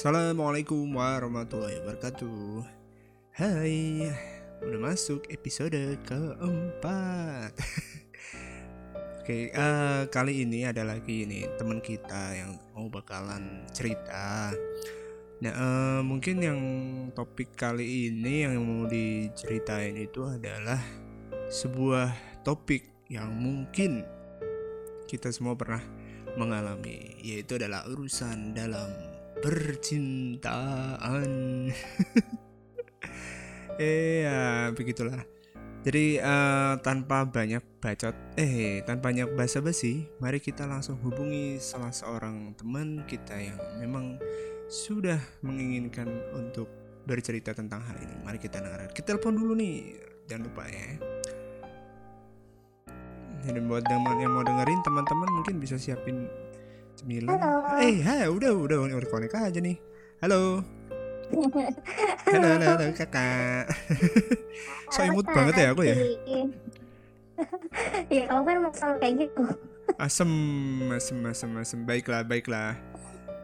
Assalamualaikum warahmatullahi wabarakatuh. Hai Udah masuk episode keempat. Oke uh, kali ini ada lagi nih teman kita yang mau bakalan cerita. Nah uh, mungkin yang topik kali ini yang mau diceritain itu adalah Sebuah topik yang mungkin kita semua pernah mengalami Yaitu adalah urusan dalam percintaan. eh ya begitulah. Jadi uh, tanpa banyak bacot, eh tanpa banyak basa-basi, mari kita langsung hubungi salah seorang teman kita yang memang sudah menginginkan untuk bercerita tentang hal ini. Mari kita dengarkan. Kita telepon dulu nih, jangan lupa ya. Jadi buat yang mau dengerin teman-teman mungkin bisa siapin Cemilan. Halo. Eh, hai, udah udah udah konek aja nih. Halo. halo, halo, halo kakak. so imut banget ya aku ya. ya kamu kan mau selalu kayak gitu. Asem, asem, asem, asem. Baiklah, baiklah.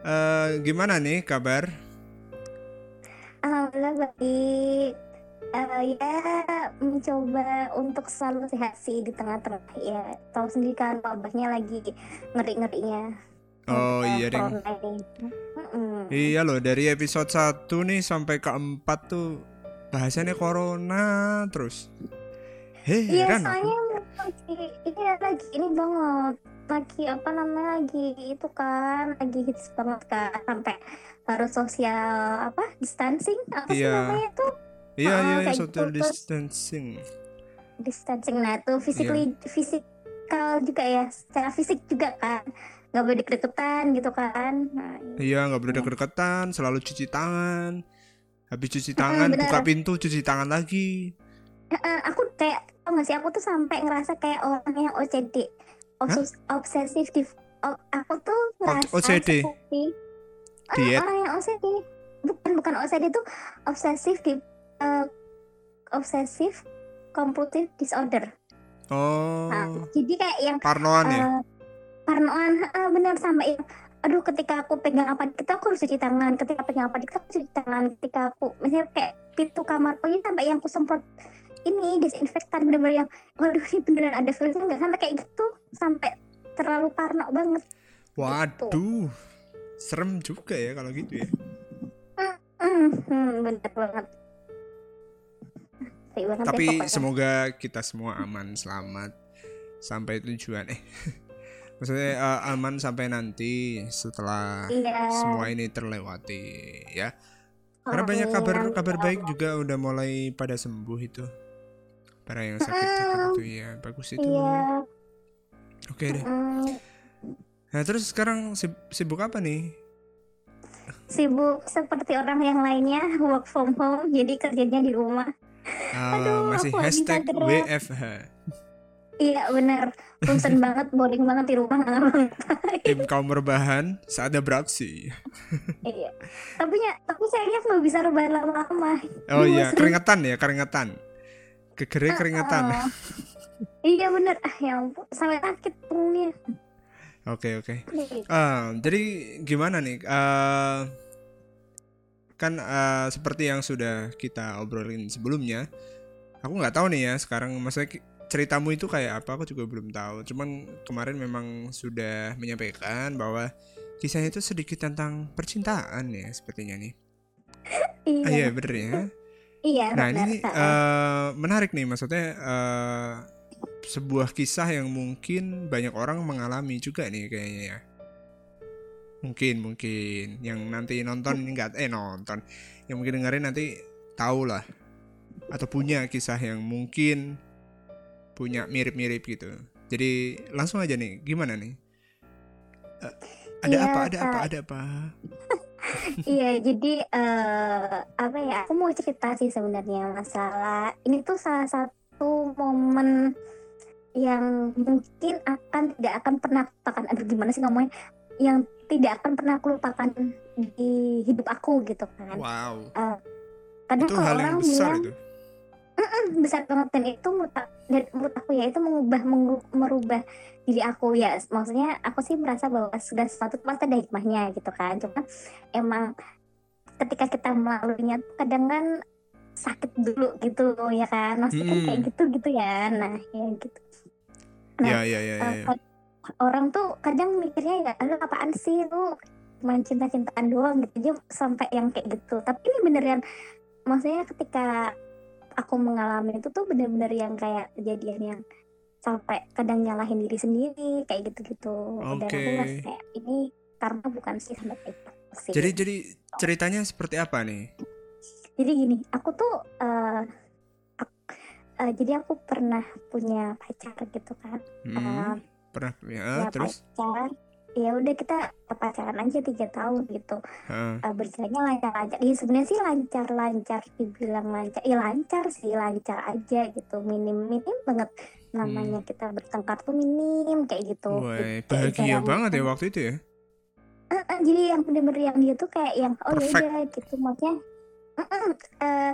Uh, gimana nih kabar? Alhamdulillah baik. Uh, ya mencoba untuk selalu sehat sih di tengah-tengah ya. Tahu sendiri kan wabahnya lagi ngeri-ngerinya. Oh iya deh. Iya loh dari episode 1 nih sampai ke 4 tuh bahasannya corona terus. Heran iya, soalnya lagi ini lagi ini banget lagi apa namanya lagi itu kan lagi hits banget kan sampai harus sosial apa distancing apa iya. sih namanya itu iya oh, iya, iya social gitu. distancing distancing nah itu physically yeah. fisikal juga ya secara fisik juga kan nggak boleh deket-deketan gitu kan. Nah, iya nggak boleh deket-deketan selalu cuci tangan. Habis cuci tangan uh, buka pintu cuci tangan lagi. Uh, aku kayak tau gak sih aku tuh sampai ngerasa kayak orang yang OCD Obs obsesif di aku tuh ngerasa OCD seperti uh, orang yang OCD bukan bukan OCD tuh obsesif di uh, obsesif compulsive disorder. Oh. Nah, jadi kayak yang parnoan uh, ya parnoan uh, benar sampai yang aduh ketika aku pegang apa kita aku harus cuci tangan. Ketika pegang apa kita aku cuci tangan. Ketika aku misalnya kayak pintu kamar ini sampai yang aku semprot ini desinfektan bener-bener yang waduh ini beneran ada filter nggak sampai kayak gitu sampai terlalu parno banget. Waduh gitu. serem juga ya kalau gitu ya. Mm, mm, bener banget. Tapi semoga kita semua aman selamat sampai tujuan. Eh maksudnya uh, aman sampai nanti setelah iya. semua ini terlewati ya. Karena oh, banyak kabar kabar baik juga udah mulai pada sembuh itu. Para yang sakit sakit itu ya bagus itu. Iya. oke deh. Nah terus sekarang sibuk apa nih? Sibuk seperti orang yang lainnya work from home jadi kerjanya di rumah. Uh, Aduh, masih hashtag WFH Iya benar, bosan banget, boring banget di rumah Tim kaum rebahan saatnya beraksi. iya, tapi ya, tapi sayangnya nggak bisa rebahan lama-lama. Oh iya, keringetan ya, keringetan. Kegere keringetan. Uh, uh. iya benar, ah ya ampun, sampai sakit punggungnya. Oke oke. Uh, jadi gimana nih? Uh, kan uh, seperti yang sudah kita obrolin sebelumnya, aku nggak tahu nih ya sekarang maksudnya ceritamu itu kayak apa? Aku juga belum tahu. Cuman kemarin memang sudah menyampaikan bahwa kisahnya itu sedikit tentang percintaan ya sepertinya nih. Iya. Ah, iya bener ya. Iya nah ini uh, menarik nih. Maksudnya uh, sebuah kisah yang mungkin banyak orang mengalami juga nih kayaknya ya. Mungkin mungkin. Yang nanti nonton enggak eh nonton. Yang mungkin dengerin nanti tahu lah atau punya kisah yang mungkin punya mirip-mirip gitu. Jadi langsung aja nih, gimana nih? Uh, ada ya, apa? Ada apa? Ada apa? Iya, jadi uh, apa ya? Aku mau cerita sih sebenarnya masalah ini tuh salah satu momen yang mungkin akan tidak akan pernah lupakan. Aduh, gimana sih ngomongnya? Yang tidak akan pernah aku lupakan di hidup aku gitu kan. Wow. Uh, kadang itu hal yang besar bilang, itu besar banget. Dan itu menurut, dan menurut aku ya itu mengubah merubah diri aku ya. Maksudnya aku sih merasa bahwa sudah sesuatu pasti ada hikmahnya gitu kan. Cuma emang ketika kita melaluinya kadang kan sakit dulu gitu ya kan. Maksudnya kan kayak gitu gitu ya. Nah ya gitu. Nah, Ya ya ya ya. Eh, ya. orang tuh kadang mikirnya ya lu apaan sih lu? Main cinta-cintaan doang gitu. Aja sampai yang kayak gitu. Tapi ini beneran maksudnya ketika aku mengalami itu tuh bener-bener yang kayak kejadian yang sampai kadang nyalahin diri sendiri kayak gitu-gitu dan aku Oke. ngerasa kayak ini karena bukan sih sampai kayak gitu sih Jadi jadi ceritanya seperti apa nih? jadi gini aku tuh eh, ak- eh, jadi aku pernah punya pacar gitu kan Hmm, Eh, pernah ya, ya terus? pacar ya udah kita pacaran aja tiga tahun gitu. Heeh. uh, berjalannya lancar-lancar. Ya sebenarnya sih lancar-lancar dibilang lancar ya lancar sih lancar aja gitu. Minim minim banget namanya kita bertengkar tuh minim kayak gitu. Hmm. Wah, Kayak bahagia jarang- banget ya waktu itu ya. Eh, jadi yang bener-bener yang dia tuh kayak yang oh ya gitu. Maksudnya eh,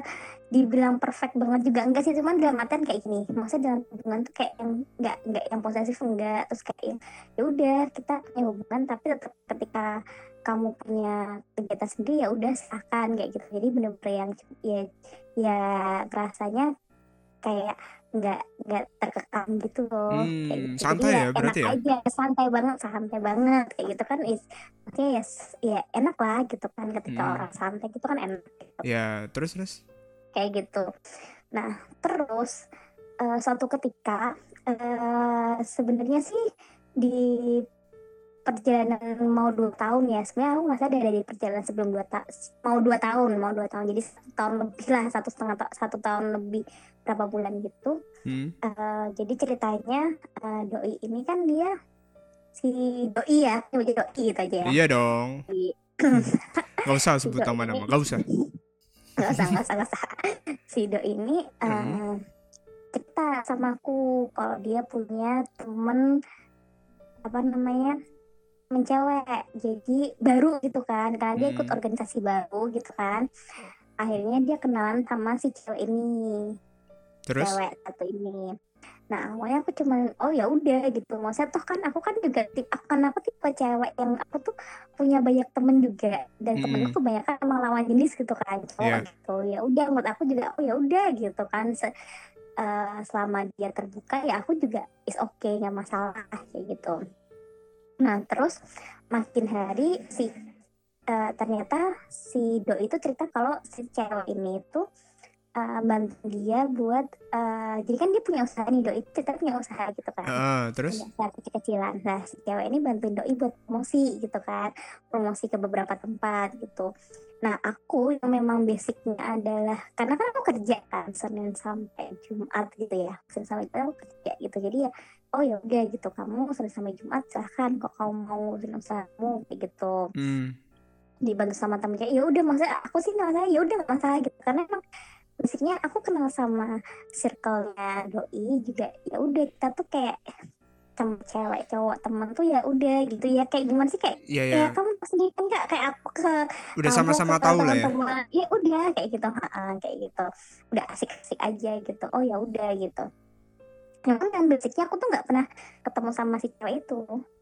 dibilang perfect banget juga. Enggak sih cuman dalam artian kayak gini. Maksudnya dalam hubungan tuh kayak yang enggak enggak yang posesif enggak. Terus kayak yang ya udah kita punya hubungan tapi tetap ketika kamu punya kegiatan sendiri ya udah silahkan kayak gitu. Jadi bener-bener yang ya ya rasanya kayak nggak nggak terkekang gitu loh. Kayak Hmm, gitu. Santai jadi ya enak berarti ya? aja santai banget santai banget. Kayak gitu kan is maksudnya ya ya enak lah gitu kan ketika Hmm. orang santai gitu kan enak gitu. Ya, terus terus. kayak gitu. Nah terus eh, suatu ketika eh, sebenarnya sih di perjalanan mau dua tahun ya sebenarnya aku nggak sadar dari perjalanan sebelum dua ta mau dua tahun mau dua tahun. Jadi satu tahun lebih lah satu setengah ta- satu tahun lebih berapa bulan gitu Hmm. Eh, jadi ceritanya eh, doi ini kan dia si doi ya aja doi gitu aja ya Iya dong. Si- Gak usah sebut Doi nama-nama, ini- gak usah. nggak usah nggak usah nggak usah si doi ini eh, Hmm. cerita sama aku kalau dia punya temen apa namanya mencewek jadi baru gitu kan karena dia ikut Hmm. organisasi baru gitu kan akhirnya dia kenalan sama si cewek ini Terus? cewek satu ini nah awalnya aku cuman oh ya udah gitu maksudnya toh kan aku kan juga tip aku kan aku tipe cewek yang aku tuh punya banyak temen juga dan Mm-mm. temenku banyak kan emang lawan jenis gitu kan cowok Iya. gitu ya udah menurut aku juga oh ya udah gitu kan Se- eh, selama dia terbuka ya aku juga is okay nggak masalah kayak gitu nah terus makin hari si eh, ternyata si do itu cerita kalau si cewek ini tuh eh, bantu dia buat eh, jadi kan dia punya usaha nih doi. Cerita punya usaha gitu kan. Heeh, terus? usaha kecil-kecilan. Nah si cewek ini bantuin doi buat promosi gitu kan. Promosi ke beberapa tempat gitu. Nah aku yang memang basicnya adalah karena kan aku kerja kan senin sampai jumat gitu ya. Senin sampai jumat aku kerja gitu. Jadi ya oh ya udah gitu. Kamu senin sampai jumat silahkan. Kok kamu mau ngurusin usahamu kayak gitu. Hmm. dibantu sama temen kayak ya udah maksudnya aku sih nggak masalah ya udah masalah gitu. Karena emang basicnya aku kenal sama circle-nya doi juga ya udah kita tuh kayak sama cewek cowok temen tuh ya udah gitu ya. Kayak gimana sih? Kayak Iya ya ya, kamu sendiri kan nggak kayak aku ke udah kamu sama-sama tahu lah ya. ya udah kayak gitu. Ha-ha, kayak gitu. Udah asik-asik aja gitu. Oh ya udah gitu. Cuman yang basicnya aku tuh nggak pernah ketemu sama si cewek itu.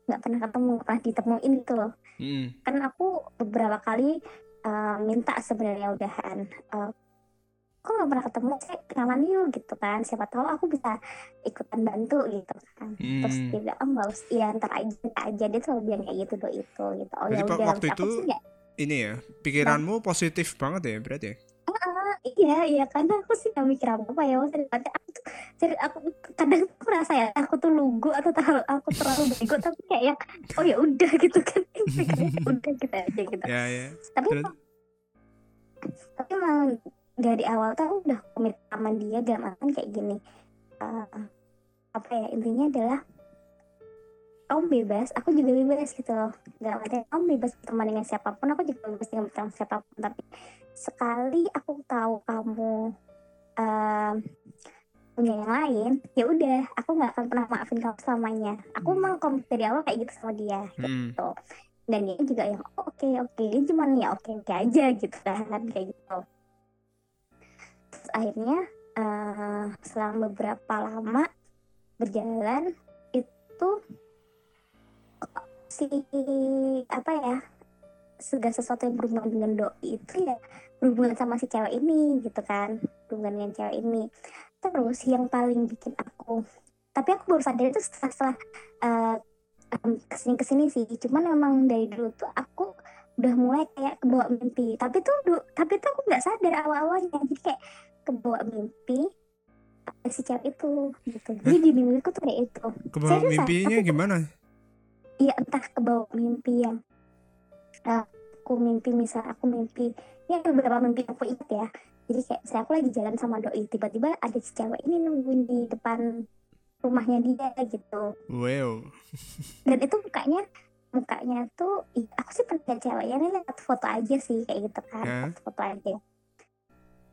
Nggak pernah ketemu nggak pernah ditemuin gitu loh. Hmm. kan aku beberapa kali eh, minta sebenarnya udahan Eh, kok nggak pernah ketemu sih? Kenalan yuk gitu kan. Siapa tahu aku bisa ikutan bantu gitu kan. Terus Hmm. dia bilang oh nggak usah iya ntar aja ntar aja. Dia selalu bilang kayak gitu do itu gitu. Oh ya udah waktu Aku itu Ini ya, pikiranmu positif banget ya berarti ya? Ah, iya iya. Karena aku sih nggak mikir apa apa ya maksudnya aku tuh jadi aku kadang tuh merasa ya aku tuh lugu atau terlalu aku terlalu bego tapi kayak yang oh ya udah gitu kan. Udah gitu aja gitu. Ya ya. tapi Terus? tapi emang dari awal tuh aku udah komit sama dia dalam artian kayak gini. Eh, apa ya intinya adalah kamu bebas. Aku juga bebas gitu loh. Dalam artian kamu bebas berteman dengan siapa pun aku juga bebas dengan berteman siapa pun. Tapi sekali aku tahu kamu em, punya yang lain ya udah aku nggak akan pernah maafin kamu selamanya. Aku Hmm. emang komit dari awal kayak gitu sama dia Hmm. dan dia juga yang oh, oke oke. Dia cuman ya oke oke aja gitu kan kayak gitu Terus akhirnya eh, selama beberapa lama berjalan itu si apa ya segala sesuatu yang berhubungan dengan doi itu ya berhubungan sama si cewek ini gitu kan berhubungan dengan cewek ini. Terus yang paling bikin aku tapi aku baru sadar itu setelah, setelah uh, ke sini ke sini sih. Cuman memang dari dulu tuh aku udah mulai kayak kebawa mimpi. Tapi tuh tapi tuh aku nggak sadar awal awalnya jadi kayak kebawa mimpi si cewek itu gitu. Jadi di mimpiku tuh kayak itu. Kebawa Serius, mimpinya aku, gimana? Iya entah kebawa mimpi yang uh, aku mimpi misal aku mimpi ya beberapa mimpi aku ingat ya. Jadi kayak saya aku lagi jalan sama doi tiba-tiba ada si cewek ini nungguin di depan rumahnya dia gitu. Wow. Dan itu mukanya mukanya tuh aku sih pernah cewek ya lihat foto aja sih kayak gitu kan yeah. foto aja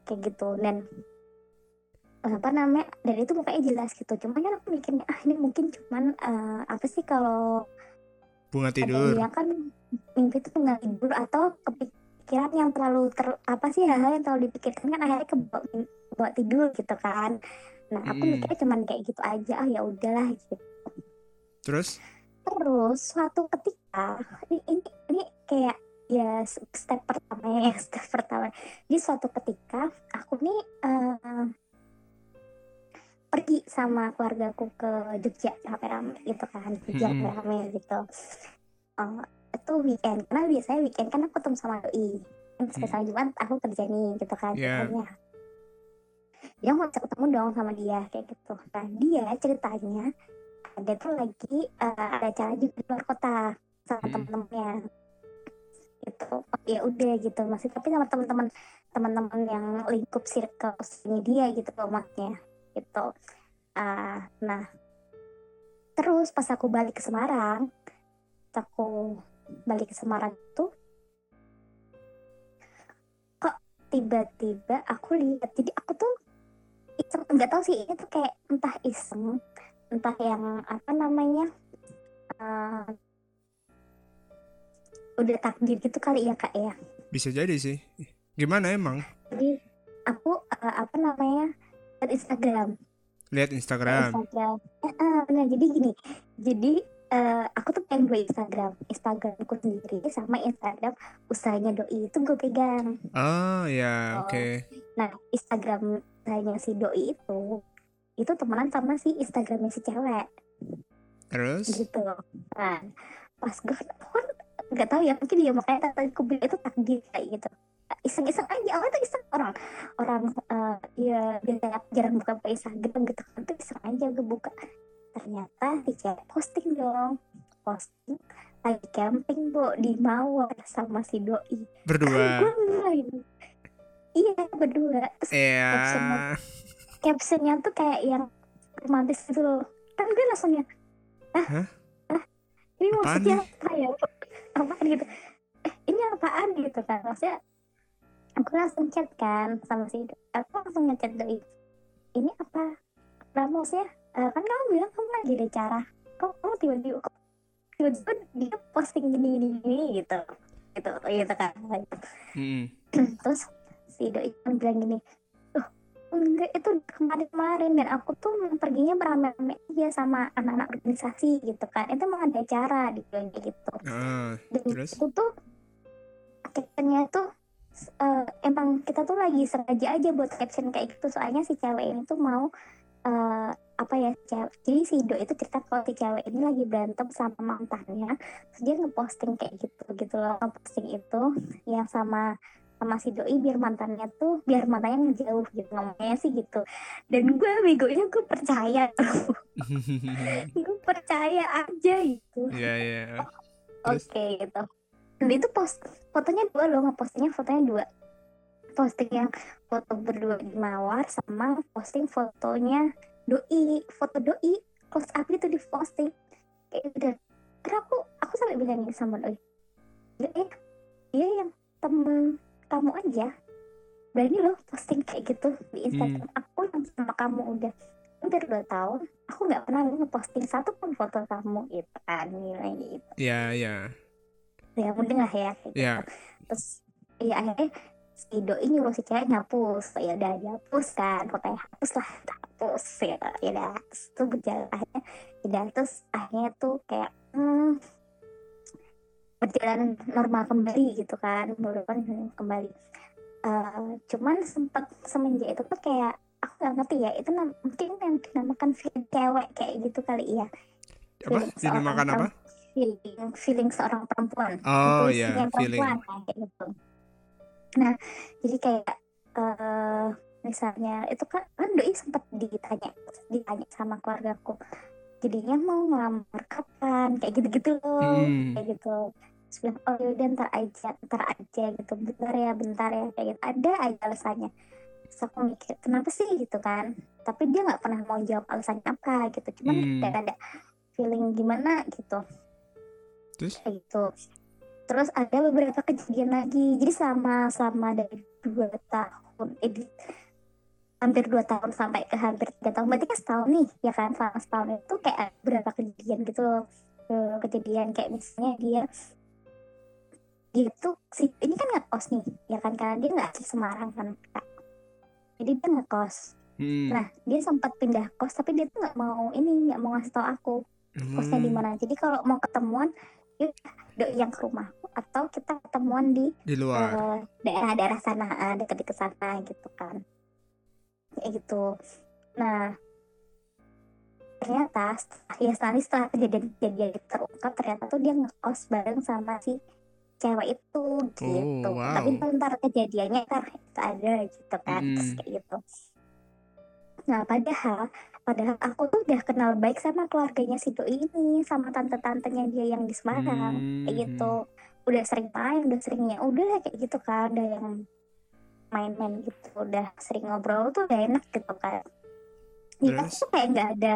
kayak gitu. Dan apa namanya dan itu mukanya jelas gitu. Cuman kan aku mikirnya ah ini mungkin cuman uh, apa sih kalau bunga tidur. ya kan mimpi itu bunga tidur atau kepikiran yang terlalu ter apa sih hal-hal yang terlalu dipikirkan kan akhirnya kebawa tidur gitu kan. Nah aku hmm. mikirnya cuman kayak gitu aja. Ah ya udahlah gitu. Terus? Terus suatu ketika ini ini, ini kayak ya step pertama ya step pertama di suatu ketika aku nih uh, pergi sama keluargaku ke Jogja rame-rame gitu kan Jogja hmm. rame gitu uh, itu weekend karena biasanya weekend kan aku ketemu sama doi spesial hmm. Jumat aku kerja nih gitu kan yeah. dia mau ketemu dong sama dia kayak gitu nah dia ceritanya ada tuh lagi uh, ada acara di luar kota sama hmm. temen-temennya gitu. Ya udah gitu masih tapi sama teman-teman teman-teman yang lingkup circle dia gitu maksudnya gitu. Uh, nah terus pas aku balik ke Semarang aku balik ke Semarang itu kok tiba-tiba aku lihat jadi aku tuh iseng nggak tahu sih ini tuh kayak entah iseng entah yang apa namanya uh, udah takdir gitu kali ya kak ya? Bisa jadi sih. Gimana emang? Jadi aku uh, apa namanya lihat Instagram. Lihat Instagram. Instagram. Eh, uh, benar jadi gini jadi uh, aku tuh pengen dua Instagram. Instagramku sendiri sama Instagram usahanya doi itu gue pegang. Oh ya oke. Okay. nah Instagram usahanya si doi itu itu temenan sama si Instagramnya si cewek. Terus? Gitu. Nah pas gue kan nggak tahu ya mungkin dia makanya tadi aku bilang itu takdir kayak gitu. Iseng-iseng aja awalnya tuh iseng. Orang orang uh, ya biasanya jarang buka Instagram gitu kan tuh iseng aja gue buka ternyata di posting dong posting lagi camping bu di Mawar sama si doi. Berdua. Gue main iya berdua. Terus yeah. captionnya, captionnya tuh kayak yang romantis gitu loh. Kan gue langsungnya ah, huh? ah ini maksudnya apa ya apaan gitu. Eh ini apaan gitu kan. Maksudnya aku langsung chat kan sama si aku langsung ngechat doi ini apa? Ramos ya uh, kan kamu bilang kamu lagi ada cara kok kamu tiba-tiba tiba-tiba dia posting gini gini gini gitu. Gitu gitu kan. Hmm. terus si doi bilang gini enggak itu kemarin-kemarin dan aku tuh perginya beramai-ramai aja sama anak-anak organisasi gitu kan. Itu emang ada acara di gitu. Uh, dan terus? itu tuh captionnya tuh uh, emang kita tuh lagi sengaja aja buat caption kayak gitu. Soalnya si cewek ini tuh mau uh, apa ya cewek jadi si Do itu cerita kalau si cewek ini lagi berantem sama mantannya. Terus dia ngeposting kayak gitu gitu loh ngeposting itu yang sama sama si doi biar mantannya tuh biar mantannya ngejauh gitu ngomongnya sih gitu. Dan gue begonya gue percaya. Gue percaya aja gitu. Iya iya oke okay, gitu. Dan itu post fotonya dua loh ngepostingnya fotonya dua. Posting yang foto berdua di mawar sama posting fotonya doi. Foto doi close up itu di posting. Kayak udah karena aku aku sampai bilang sama doi. Doi dia yang temen kamu aja. Berani loh posting kayak gitu di Instagram. Hmm. aku yang sama kamu udah hampir dua tahun aku nggak pernah ngeposting satu pun foto kamu gitu kan nilai gitu. Ya ya ya mending lah ya gitu. yeah. terus ya akhirnya si doi nyuruh si cewek ngapus. Ya udah dihapus kan fotonya hapus lah hapus ya ya udah. Terus tuh berjalan akhirnya ya udah. Terus akhirnya tuh kayak hmm, berjalan normal kembali gitu kan kan kembali. Uh, cuman sempat semenjak itu tuh kayak aku nggak ngerti ya itu mungkin yang dinamakan feeling cewek kayak gitu kali ya. Apa? Dinamakan apa? feeling feeling seorang perempuan. Oh iya feeling. kayak gitu. Nah jadi kayak uh, misalnya itu kan kan doi sempat ditanya ditanya sama keluargaku jadinya mau ngelamar kapan? Kayak gitu-gitu loh hmm. kayak gitu terus bilang oh yaudah ntar aja ntar aja gitu. Bentar ya bentar ya kayak gitu. Ada aja alasannya. Terus aku mikir kenapa sih gitu kan? Tapi dia nggak pernah mau jawab alasannya apa gitu. Cuman hmm. kayak ada feeling gimana gitu. Terus? Kayak gitu. Terus ada beberapa kejadian lagi. Jadi sama sama dari dua tahun eh, hampir dua tahun sampai ke hampir tiga tahun. Berarti kan setahun nih ya kan? Selama setahun itu kayak berapa kejadian gitu loh. Kejadian kayak misalnya dia dia tuh si ini kan nggak kos nih ya kan? Karena dia nggak asli Semarang kan kak. Jadi dia nggak kos hmm. nah dia sempat pindah kos tapi dia tuh nggak mau ini nggak mau ngasih tau aku kosnya di hmm. mana. Jadi kalau mau ketemuan ya yang ke rumahku atau kita ketemuan di di luar. uh, daerah-daerah sana uh, dekat-dekat sana gitu kan. Kayak gitu. Nah ternyata setelah ya setelah, setelah kejadian-kejadian terungkap ternyata tuh dia ngekos bareng sama si cewek itu gitu oh, wow. tapi ntar kejadiannya ntar itu ada gitu kan hmm. terus kayak gitu nah padahal padahal aku tuh udah kenal baik sama keluarganya si doi ini sama tante-tantenya dia yang di Semarang hmm. kayak gitu udah sering main udah seringnya udah kayak gitu kan udah yang main-main gitu udah sering ngobrol tuh udah enak gitu kan ya yes. tuh kayak nggak ada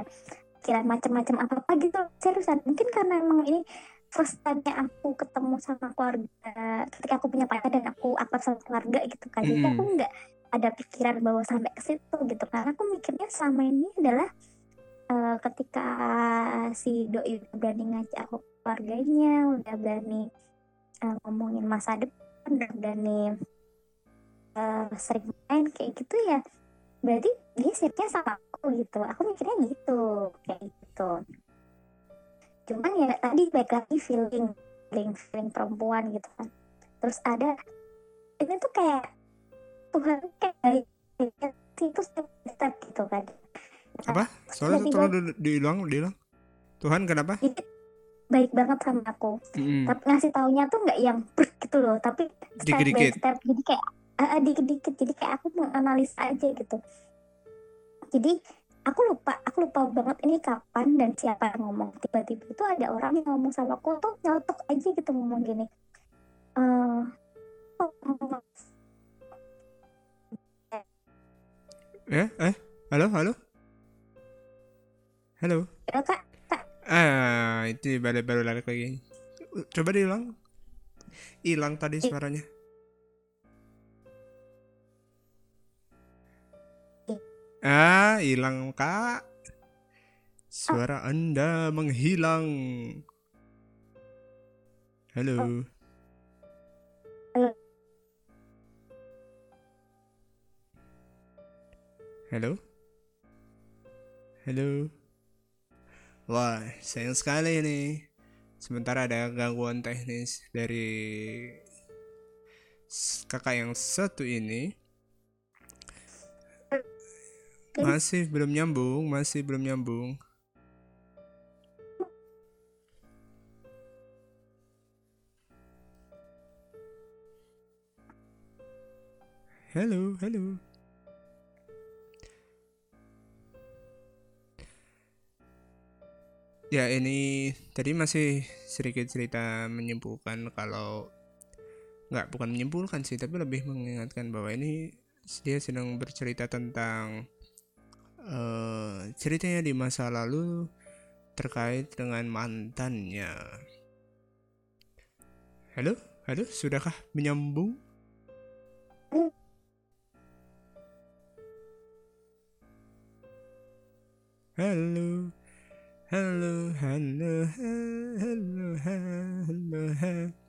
kira macam-macam apa apa gitu seriusan mungkin karena emang ini first time-nya aku ketemu sama keluarga ketika aku punya pacar dan aku akrab sama keluarga gitu kan. Jadi aku nggak ada pikiran bahwa sampai ke situ gitu. Karena aku mikirnya selama ini adalah uh, ketika si doi udah berani ngajak aku keluarganya udah berani uh, ngomongin masa depan udah berani uh, sering main kayak gitu ya berarti dia sirnya sama aku gitu. Aku mikirnya gitu kayak gitu cuman ya tadi baik lagi feeling feeling feeling perempuan gitu kan. Terus ada ini tuh kayak Tuhan kayak baik itu step gitu kan. Apa? soalnya tolong diulang diulang. Tuhan kenapa? Baik banget sama aku. Mm. tapi ngasih taunya tuh nggak yang gitu loh tapi step by step. Jadi kayak uh, dikit-dikit. Jadi kayak aku menganalisa aja gitu. Jadi aku lupa aku lupa banget ini kapan dan siapa yang ngomong. Tiba-tiba itu ada orang yang ngomong sama aku tuh nyotok aja gitu ngomong gini. Uh, eh eh halo halo? Halo? Halo kak kak. Ah itu baru baru lari lagi. Coba diulang. Hilang tadi suaranya Ah, hilang kak. Suara Anda menghilang. Halo. Halo. Halo. Wah, sayang sekali ini. Sementara ada gangguan teknis dari kakak yang satu ini. Masih belum nyambung, masih belum nyambung. Halo, halo. Ya ini tadi masih sedikit cerita menyimpulkan kalau nggak bukan menyimpulkan sih tapi lebih mengingatkan bahwa ini dia sedang bercerita tentang uh, ceritanya di masa lalu terkait dengan mantannya. Halo, halo, sudahkah menyambung? Halo, halo, halo, halo, halo, halo.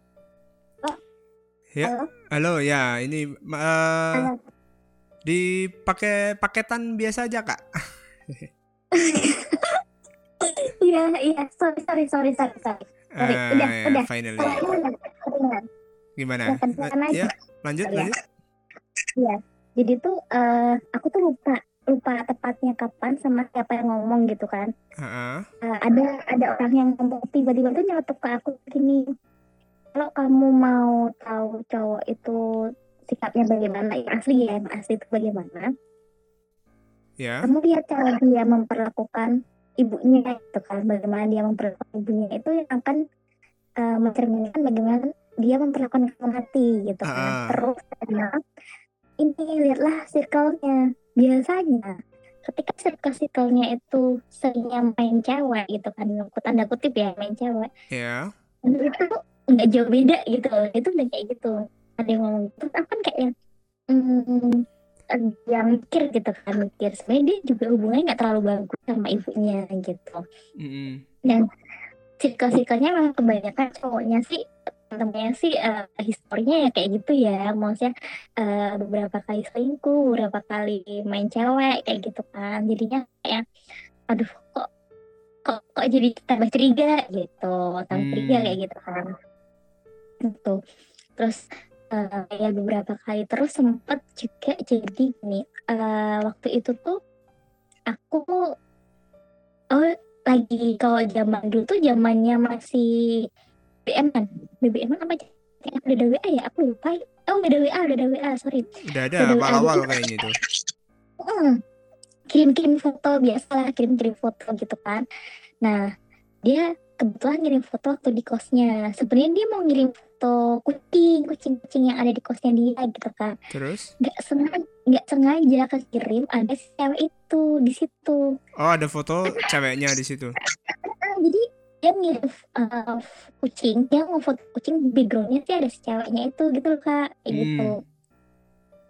Ya, halo? Ya, ini uh, dipakai paketan biasa aja kak iya iya sorry sorry sorry sorry sorry Ah, udah, ya, udah. finally. Udah, udah. Gimana? Ya, La- kan aja. ya, lanjut, Iya. lanjut. Jadi tuh eh, aku tuh lupa lupa tepatnya kapan sama siapa yang ngomong gitu kan. Heeh. Eh, ada ada orang yang ngomong tiba-tiba tuh nyelotok ke aku gini. Kalau kamu mau tahu cowok itu sikapnya bagaimana? Yang asli ya yang asli itu bagaimana? Ya. kamu lihat cara dia memperlakukan ibunya itu kan? Bagaimana dia memperlakukan ibunya itu yang akan eh, mencerminkan bagaimana dia memperlakukan kamu nanti gitu kan? Ah. terus karena ini lihatlah circle-nya. Biasanya ketika circle circle-nya itu seringnya main cewek gitu kan? Tanda kutip ya main cewek. Ya. itu nggak jauh beda gitu. Itu udah kayak gitu ada yang ngomong gitu aku kan kayak yang hmm, yang mikir gitu kan mikir. Sebenarnya dia juga hubungannya nggak terlalu bagus sama ibunya gitu. Mm-mm. circle-circle-nya memang kebanyakan cowoknya sih temennya sih eh, historinya ya kayak gitu ya. Maksudnya eh, beberapa kali selingkuh beberapa kali main cewek kayak gitu kan. Jadinya kayak aduh kok kok kok jadi tambah curiga? Gitu tambah curiga Hmm. kayak gitu kan. Gitu. Terus eh, ya beberapa kali. Terus sempet juga jadi gini eh, waktu itu tuh aku oh lagi kalau zaman dulu tuh zamannya masih BBM kan? BBM apa aja? Udah ada WA ya? Aku lupa. Oh udah ada WA udah ada WA sorry. Udah ada awal-awal ada. kayaknya tuh. Kirim-kirim foto biasa lah kirim-kirim foto gitu kan. Nah dia kebetulan ngirim foto waktu di kosnya sebenarnya dia mau ngirim foto kucing kucing kucing yang ada di kosnya dia gitu kan Terus? nggak sengaja nggak sengaja kekirim ada si cewek itu di situ Oh, ada foto ceweknya di situ. Ah, jadi dia ngirim uh, kucing dia mau foto kucing backgroundnya sih ada si ceweknya itu gitu loh kak kayak gitu Hmm.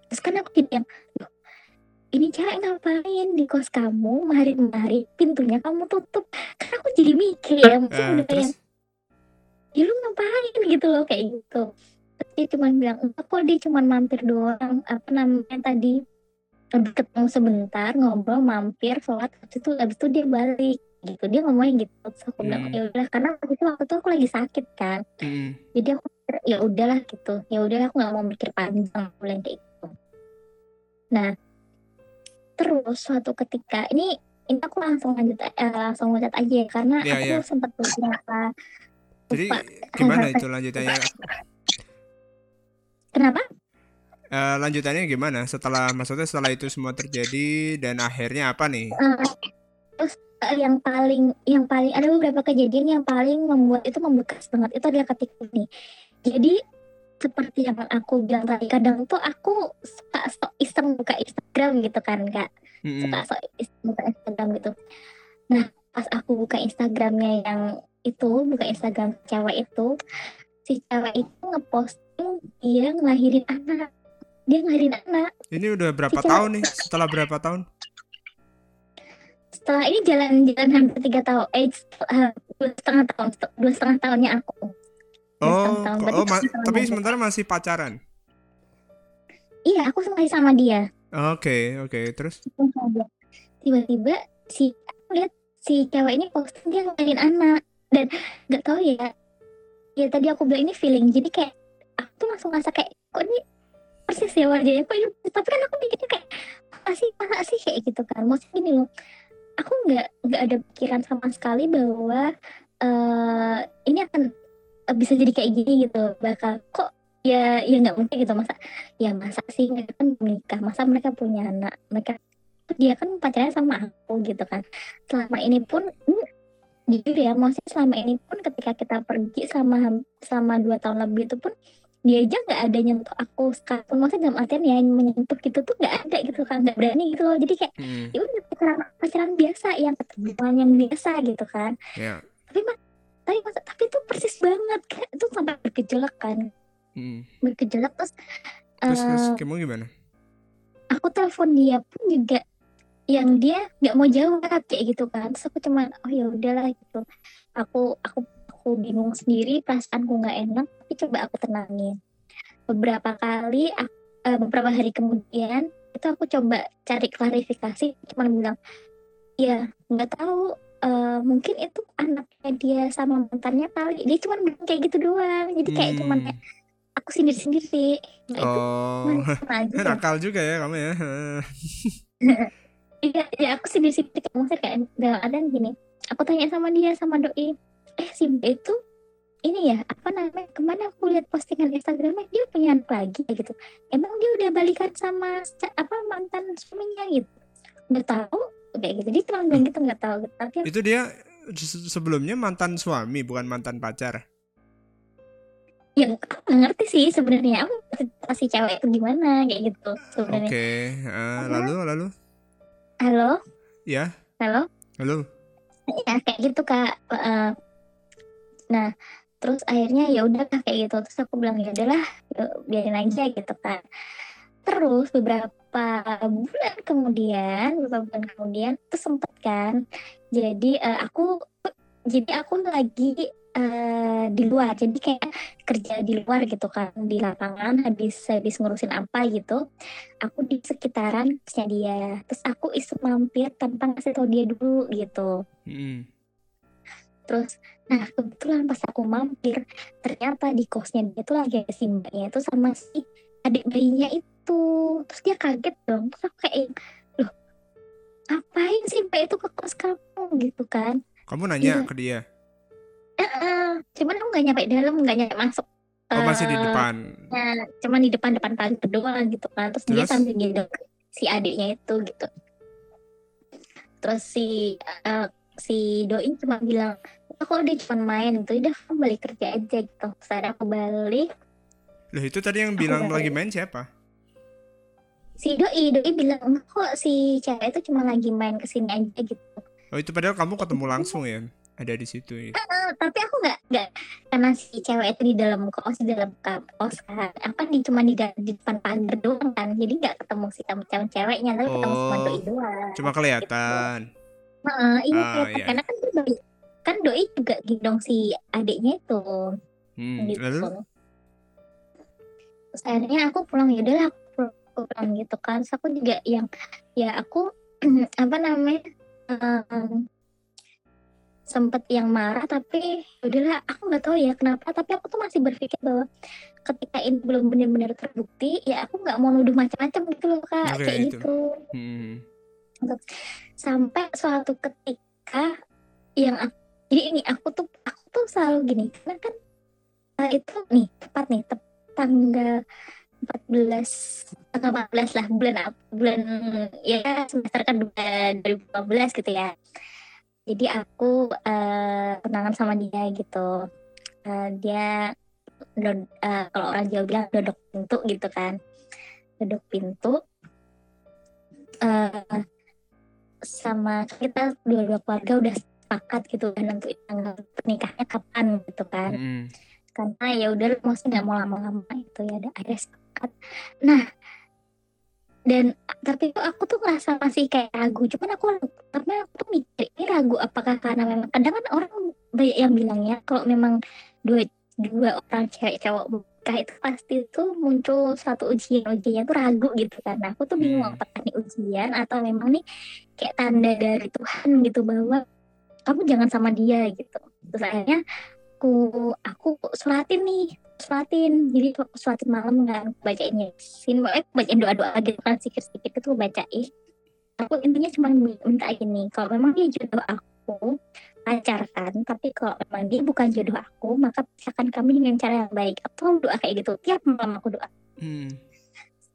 terus kan aku jadi yang "Loh, ini cewek ngapain di kos kamu? Mari-mari pintunya kamu tutup. Kan aku jadi mikir ya maksudnya Eh, udah kayak terus? ya lu ngapain? Gitu loh kayak gitu. Terus dia cuma bilang enggak kok dia cuma mampir doang. Apa namanya tadi? Lebih ketemu sebentar ngobrol mampir sholat. Habis itu habis itu dia balik. Gitu dia ngomongnya gitu. Terus aku bilang Hmm. ya udah karena waktu itu waktu itu aku lagi sakit kan. Mm-mm. jadi aku ya udahlah gitu. Ya udahlah aku nggak mau mikir panjang bilang kayak gitu. Nah terus suatu ketika ini ini aku langsung lanjut eh, langsung lanjut aja ya, karena Iya, aku iya. sempat beberapa Jadi lupa gimana itu lanjutannya? kenapa Eh, lanjutannya gimana? Setelah maksudnya setelah itu semua terjadi dan akhirnya apa nih? Eh, terus eh, yang paling yang paling ada beberapa kejadian yang paling membuat itu membekas banget itu adalah ketika ini jadi seperti yang aku bilang tadi kadang tuh aku suka sok iseng buka Instagram gitu kan kak Mm-mm. suka sok iseng buka Instagram gitu nah pas aku buka Instagramnya yang itu buka Instagram cewek itu si cewek itu ngeposting dia ngelahirin anak dia ngelahirin anak Ini udah berapa Cewek. tahun nih? Setelah berapa tahun? setelah ini jalan-jalan hampir tiga tahun eh setelah- dua setengah tahun dua setengah tahunnya aku Oh, tahun. Berarti oh setengah tapi tahun. sementara masih pacaran. iya aku masih sama dia Oke, oke. Terus? tiba-tiba si aku lihat si cewek ini posting dia ngelahirin anak dan nggak tahu ya ya tadi aku bilang ini feeling jadi kayak aku tuh langsung ngerasa kayak kok ini persis ya wajahnya kok ini tapi kan aku mikirnya kayak masa sih masa sih kayak gitu kan maksudnya gini loh aku nggak nggak ada pikiran sama sekali bahwa eh ini akan bisa jadi kayak gini gitu bakal kok ya ya nggak mungkin gitu masa ya masa sih mereka kan menikah masa mereka punya anak mereka dia kan pacarnya sama aku gitu kan. Selama ini pun hmm, jujur ya maksudnya selama ini pun ketika kita pergi selama ham- selama dua tahun lebih itu pun dia aja nggak ada nyentuh aku sekalipun maksudnya dalam artian ya menyentuh gitu tuh nggak ada gitu kan nggak berani gitu loh. Jadi kayak Mm, ya udah pacaran pacaran biasa yang ketemuan yang biasa gitu kan. Ya. tapi mas tapi tapi itu persis banget kayak itu sampai bergejolak kan Mm. bergejolak terus Terus, eh, terus kamu gimana? aku telepon dia pun juga yang dia nggak mau jawab kayak gitu kan terus aku cuman oh ya udahlah gitu aku aku aku bingung sendiri perasaanku nggak enak tapi coba aku tenangin beberapa kali ak- eh, beberapa hari kemudian itu aku coba cari klarifikasi cuman bilang ya nggak tahu eh, eh, mungkin itu anaknya dia sama mantannya kali. Dia cuma bilang kayak gitu doang. Jadi kayak cuman Hmm. kayak, aku sendiri sendiri nah itu Oh, mana aja. Ya nakal juga ya kamu ya. iya ya aku sendiri sendiri kayak maksudnya kayak dalam ada gini. Aku tanya sama dia sama doi. Eh si B itu ini ya apa namanya ke mana aku lihat postingan Instagramnya dia punya anak lagi kayak gitu. Emang dia udah balikan sama apa mantan suaminya gitu. Nggak tahu kayak gitu. Dia cuma bilang gitu nggak tahu. Tapi Itu dia se- sebelumnya mantan suami bukan mantan pacar. ya aku ngerti sih sebenarnya. Aku pasti cewek itu gimana kayak gitu Oke, sebenarnya eh, lalu lalu? Halo? Ya, halo? Halo. ya kayak gitu kak. Eh, nah terus akhirnya ya udah kayak gitu. Terus aku bilang ya udahlah biarin aja gitu kan. Terus beberapa bulan kemudian beberapa bulan kemudian itu sempet kan. Jadi eh, aku jadi aku lagi eh, di luar. Jadi kayak kerja di luar gitu kan di lapangan habis habis ngurusin apa gitu. Aku di sekitaran kosnya dia. Terus aku iseng mampir tanpa ngasih tau dia dulu gitu. Mm. Terus, nah kebetulan pas aku mampir, ternyata di kosnya dia tuh lagi ada si mbaknya itu sama si adik bayinya itu. Terus dia kaget dong. Terus aku kayak, loh ngapain sih mbak itu ke kos kamu gitu kan. Kamu nanya Iya. ke dia. Heeh, cuman aku gak nyampe dalam, gak nyampe masuk. Oh masih di Eh, depan. Nah, cuman di depan-depan pagar doang gitu kan. Terus, dia Terus? sambil gendong si adiknya itu gitu. Terus si eh, si doi cuma bilang, "Oh, kok dia cuma main itu udah kamu balik kerja aja gitu. Akhirnya aku balik. Loh itu tadi yang Aku bilang balik. lagi main siapa? Si doi doi bilang kok si cewek itu cuma lagi main ke sini aja gitu. Oh itu padahal kamu ketemu langsung ya. Ada di situ. ya. Eh, tapi aku nggak nggak karena si cewek itu di dalam kos di dalam kos kan. Apa di cuma di, di depan pagar doang kan. Jadi nggak ketemu si kamu cewek-ceweknya tapi ketemu sama Oh, doi doang. Cuma kelihatan. Heeh, iya Ah, kelihatan. iya. karena kan doi kan doi juga gendong si adiknya itu Hmm, gitu. lalu? Terus akhirnya aku pulang ya udahlah aku pulang gitu kan. Terus aku juga yang ya aku apa namanya em, sempet yang marah tapi ya udahlah aku nggak tahu ya kenapa tapi aku tuh masih berpikir bahwa ketika ini belum benar-benar terbukti ya aku nggak mau nuduh macam-macam gitu loh kak Oke, kayak itu. gitu Hmm. sampai suatu ketika yang aku, jadi ini aku tuh aku tuh selalu gini karena kan eh, itu nih tepat nih tep, tanggal 14 tanggal 14 lah bulan bulan ya semester kan 2015 gitu ya. Jadi aku eh tunangan sama dia gitu. Eh, dia dod- eh, kalau orang Jawa bilang dodok pintu gitu kan. Dodok pintu. Eh sama kita dua-dua keluarga udah sepakat gitu kan nentuin tanggal pernikahannya kapan gitu kan. Hmm. karena ya udah maksudnya nggak mau lama-lama itu ya ada ada sepakat nah dan tapi tuh aku tuh ngerasa masih kayak ragu. Cuman aku tapi aku tuh mikir ini ragu apakah karena memang kadang kan orang banyak yang bilangnya kalau memang dua dua orang cewek cowok menikah itu pasti tuh muncul satu ujian ujiannya tuh ragu gitu kan. Nah, aku tuh bingung Hmm. apakah ini ujian atau memang nih kayak tanda dari Tuhan gitu bahwa kamu jangan sama dia gitu. Terus akhirnya aku aku suratin nih suratin jadi aku suratin malam kan bacain yasin eh, bacain doa doa gitu kan sikit sikit itu bacain. Aku intinya cuma minta gini kalau memang dia jodoh aku pacarkan tapi kalau memang dia bukan jodoh aku maka pisahkan kami dengan cara yang baik. Aku doa kayak gitu tiap malam aku doa. Hmm.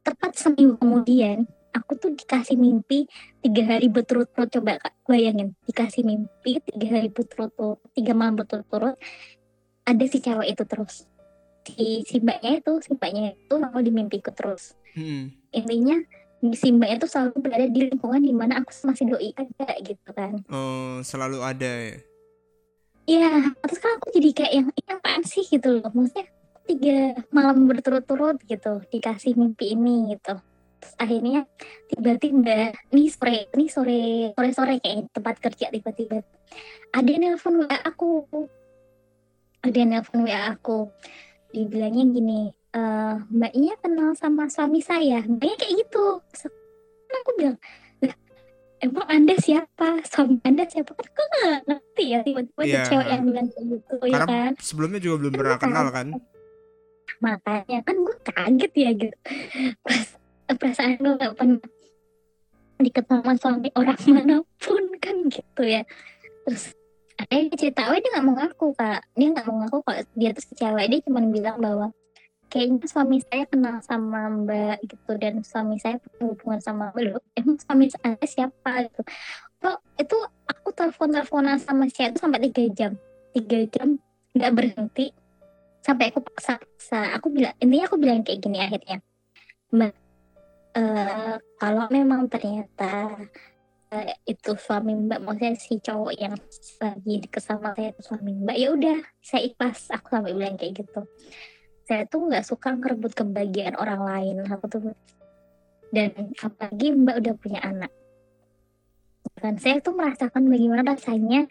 tepat seminggu kemudian aku tuh dikasih mimpi tiga hari berturut-turut. Coba kak bayangin dikasih mimpi tiga hari berturut-turut tiga malam berturut-turut ada si cewek itu terus si si mbaknya itu si mbaknya itu mau di mimpiku terus Hmm. intinya si mbaknya itu selalu berada di lingkungan di mana aku masih doi ada gitu kan Oh, selalu ada ya. Iya, terus kan aku jadi kayak yang ini apaan sih gitu loh. Maksudnya tiga malam berturut-turut gitu dikasih mimpi ini gitu. Terus akhirnya tiba-tiba nih sore, nih sore sore sore kayak tempat kerja tiba-tiba ada yang nelpon WA aku. Ada yang nelpon WA aku. Dibilangnya gini, eh mbaknya kenal sama suami saya. Mbaknya kayak gitu. Terus aku bilang, "Lah, emang anda siapa suami anda siapa kan gue nggak ngerti ya tiba-tiba ada Iya. cewek yang bilang kayak gitu ya Karena kan sebelumnya juga belum pernah kenal kan. makanya kan gue kaget ya gitu Pas- perasaan gue gak pernah diketahui sama suami orang mana pun kan gitu ya terus akhirnya dia cerita oh dia nggak mau ngaku kak. Dia nggak mau ngaku kalau dia tuh cewek dia cuma bilang bahwa kayaknya suami saya kenal sama mbak gitu dan suami saya punya sama mbak. Emang suami saya siapa gitu? Kok itu aku telepon teleponan sama si itu sampai tiga jam. Tiga jam nggak berhenti. Sampai aku paksa, paksa. aku bilang intinya aku bilang kayak gini akhirnya. Mbak eh, kalau memang ternyata eh, itu suami mbak maksudnya si cowok yang lagi deket sama saya itu suami mbak. Ya udah saya ikhlas. Aku sampai bilang kayak gitu. Saya tuh nggak suka ngerebut kebahagiaan orang lain. Aku tuh dan apalagi mbak udah punya anak. Dan saya tuh merasakan bagaimana rasanya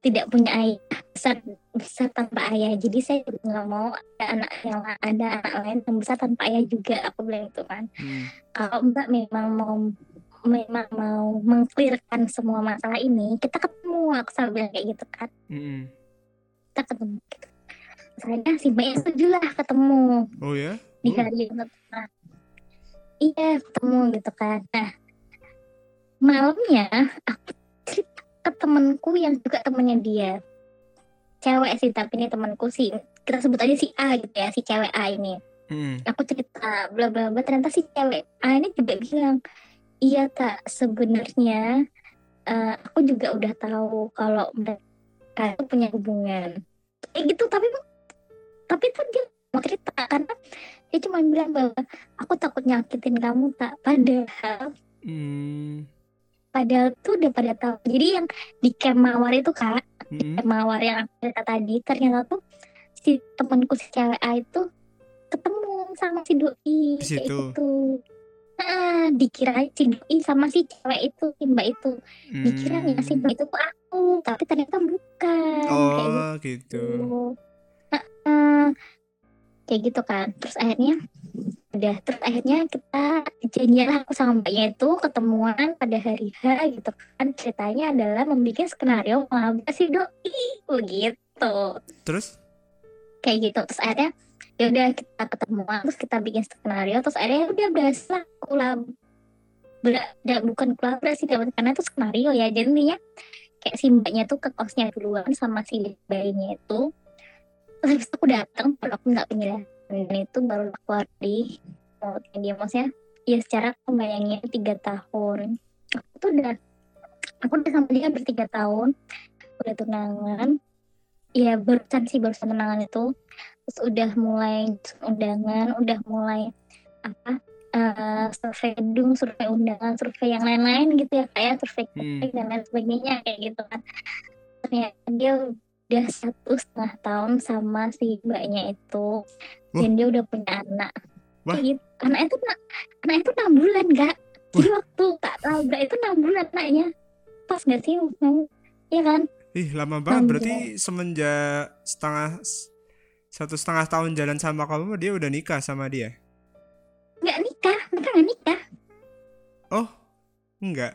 tidak punya ayah. Besar besar tanpa ayah. Jadi saya juga nggak mau ada anak yang ada anak lain yang besar tanpa ayah juga. Aku bilang itu kan. Hmm. kalau mbak memang mau memang mau mengklirkan semua masalah ini kita ketemu aku selalu bilang kayak gitu kan Mm-mm. kita ketemu gitu. saya si mbaknya setuju lah ketemu Oh ya? di Oh. hari yang pertama iya ketemu gitu kan nah malamnya aku cerita ke temenku yang juga temennya dia cewek sih tapi ini temanku sih kita sebut aja si A gitu ya si cewek A ini Mm-mm. aku cerita bla bla bla ternyata si cewek A ini juga bilang iya tak sebenarnya eh, aku juga udah tahu kalau mereka itu punya hubungan kayak gitu tapi tapi tuh dia mau cerita karena dia cuma bilang bahwa aku takut nyakitin kamu tak padahal Mm. padahal tuh udah pada tahu jadi yang di camp mawar itu kak Mm-mm. camp mawar yang aku cerita tadi ternyata tuh si temanku si cewek A itu ketemu sama si doi Di kayak situ. gitu nah dikira si doi sama si cewek itu si mbak itu. Dikiranya si mbak itu tuh aku tapi ternyata bukan. Kayak Oh gitu. gitu. Heeh. kayak gitu kan. Terus akhirnya udah terus akhirnya kita janjian aku sama mbaknya itu ketemuan pada hari H gitu kan. Ceritanya adalah membuat skenario mengambil si doi begitu. Terus? kayak gitu. Terus akhirnya ya udah kita ketemuan terus kita bikin skenario. Terus akhirnya udah berasa kolab Bela- bukan kolaborasi karena itu skenario ya. Jadi intinya kayak si mbaknya tuh ke kosnya duluan sama si bayinya itu. Terus aku datang kalau aku nggak penjelasan itu baru keluar di mulutnya dia maksudnya ya secara aku tiga tahun. Aku tuh udah aku udah sama dia bertiga tahun. Udah tunangan. Ya barusan sih barusan tunangan itu. Terus udah mulai undangan udah mulai apa eh survei gedung survei undangan survei yang lain-lain gitu ya kayak survei Hmm. dan lain sebagainya kayak gitu kan. Ternyata dia udah satu setengah tahun sama si mbaknya itu. Dan dia udah punya anak. Wah. kayak gitu. Anak itu anak itu enam bulan gak jadi waktu tak labrak itu enam bulan anaknya pas gak sih? Iya kan? Ih lama banget. Berarti semenjak setengah satu setengah tahun jalan sama kamu dia udah nikah sama dia. Oh enggak.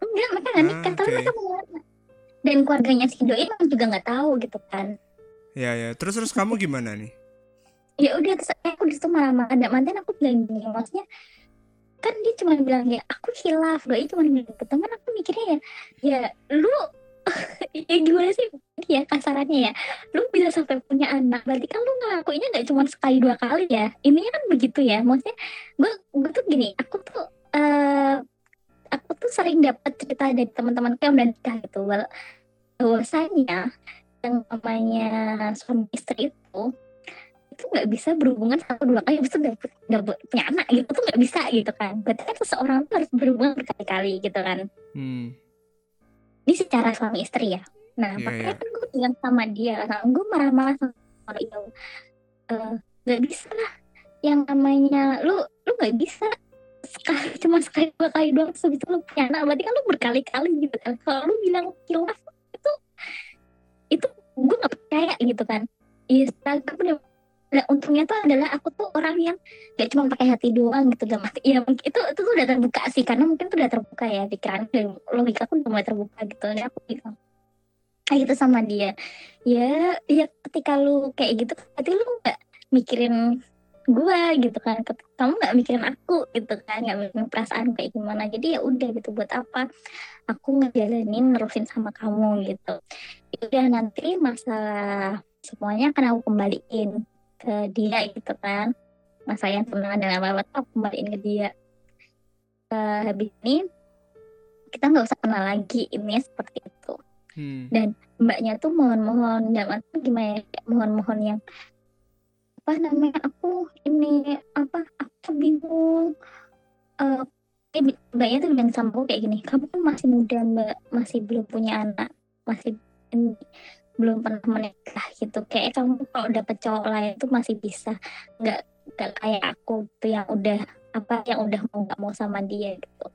enggak mereka nggak Ah, nikah tapi oke. mereka anak dan keluarganya si doi emang juga nggak tahu gitu kan. Ya ya. Terus terus kamu gimana nih? ya udah terus aku di situ marah-marah dan mantan aku bilang gini maksudnya kan dia cuma bilang ya aku hilaf. Doi cuma bilang gitu. Teman aku mikirnya ya ya lu ya gimana sih? Ya kasarannya ya. Lu bisa sampai punya anak berarti kan lu ngelakuinnya nggak cuma sekali dua kali ya? Intinya kan begitu ya. Maksudnya gue gue tuh gini aku tuh eh aku tuh sering dapat cerita dari teman-teman yang udah nikah gitu. Bahwa- bahwasanya yang namanya suami istri itu itu nggak bisa berhubungan satu dua kali. Habis itu dapet, dapet punya anak gitu tuh nggak bisa gitu kan. Berarti kan seseorang tuh harus berhubungan berkali-kali gitu kan. Hmm. ini secara suami istri ya. Nah Iya, makanya iya. kan gue bilang sama dia nah, gue marah-marah sama dia Eh, nggak bisa lah. Yang namanya lu lu nggak bisa sekali cuma sekali dua kali doang itu lu punya anak. Berarti kan lu berkali-kali gitu kan. Kalau lu bilang kilaf itu itu gue nggak percaya gitu kan. Bener nah, untungnya tuh adalah aku tuh orang yang gak cuma pakai hati doang gitu dalam hati ya mungkin itu itu tuh udah terbuka sih karena mungkin tuh udah terbuka ya pikiran dan logika aku udah mulai terbuka gitu. Dan aku gitu kayak gitu sama dia. Ya ya ketika lu kayak gitu berarti lu nggak mikirin gue gitu kan. Kamu nggak mikirin aku gitu kan nggak mikirin perasaan kayak gimana. Jadi ya udah gitu buat apa? Aku ngejalanin nerusin sama kamu gitu. Ya udah nanti masalah semuanya akan aku kembaliin ke dia gitu kan. Masa yang tunangan dan apa apa aku kembaliin ke dia. Uh, habis ini kita nggak usah kenal lagi ini seperti itu. Hmm. dan mbaknya tuh mohon-mohon dan gimana ya mohon-mohon yang apa namanya aku ini apa aku bingung uh, mbaknya tuh bilang sama aku kayak gini kamu kan masih muda mbak masih belum punya anak masih ini, belum pernah menikah gitu. Kayak kamu kalau dapet cowok lain tuh masih bisa nggak nggak kayak aku tuh yang udah apa yang udah mau nggak mau sama dia gitu.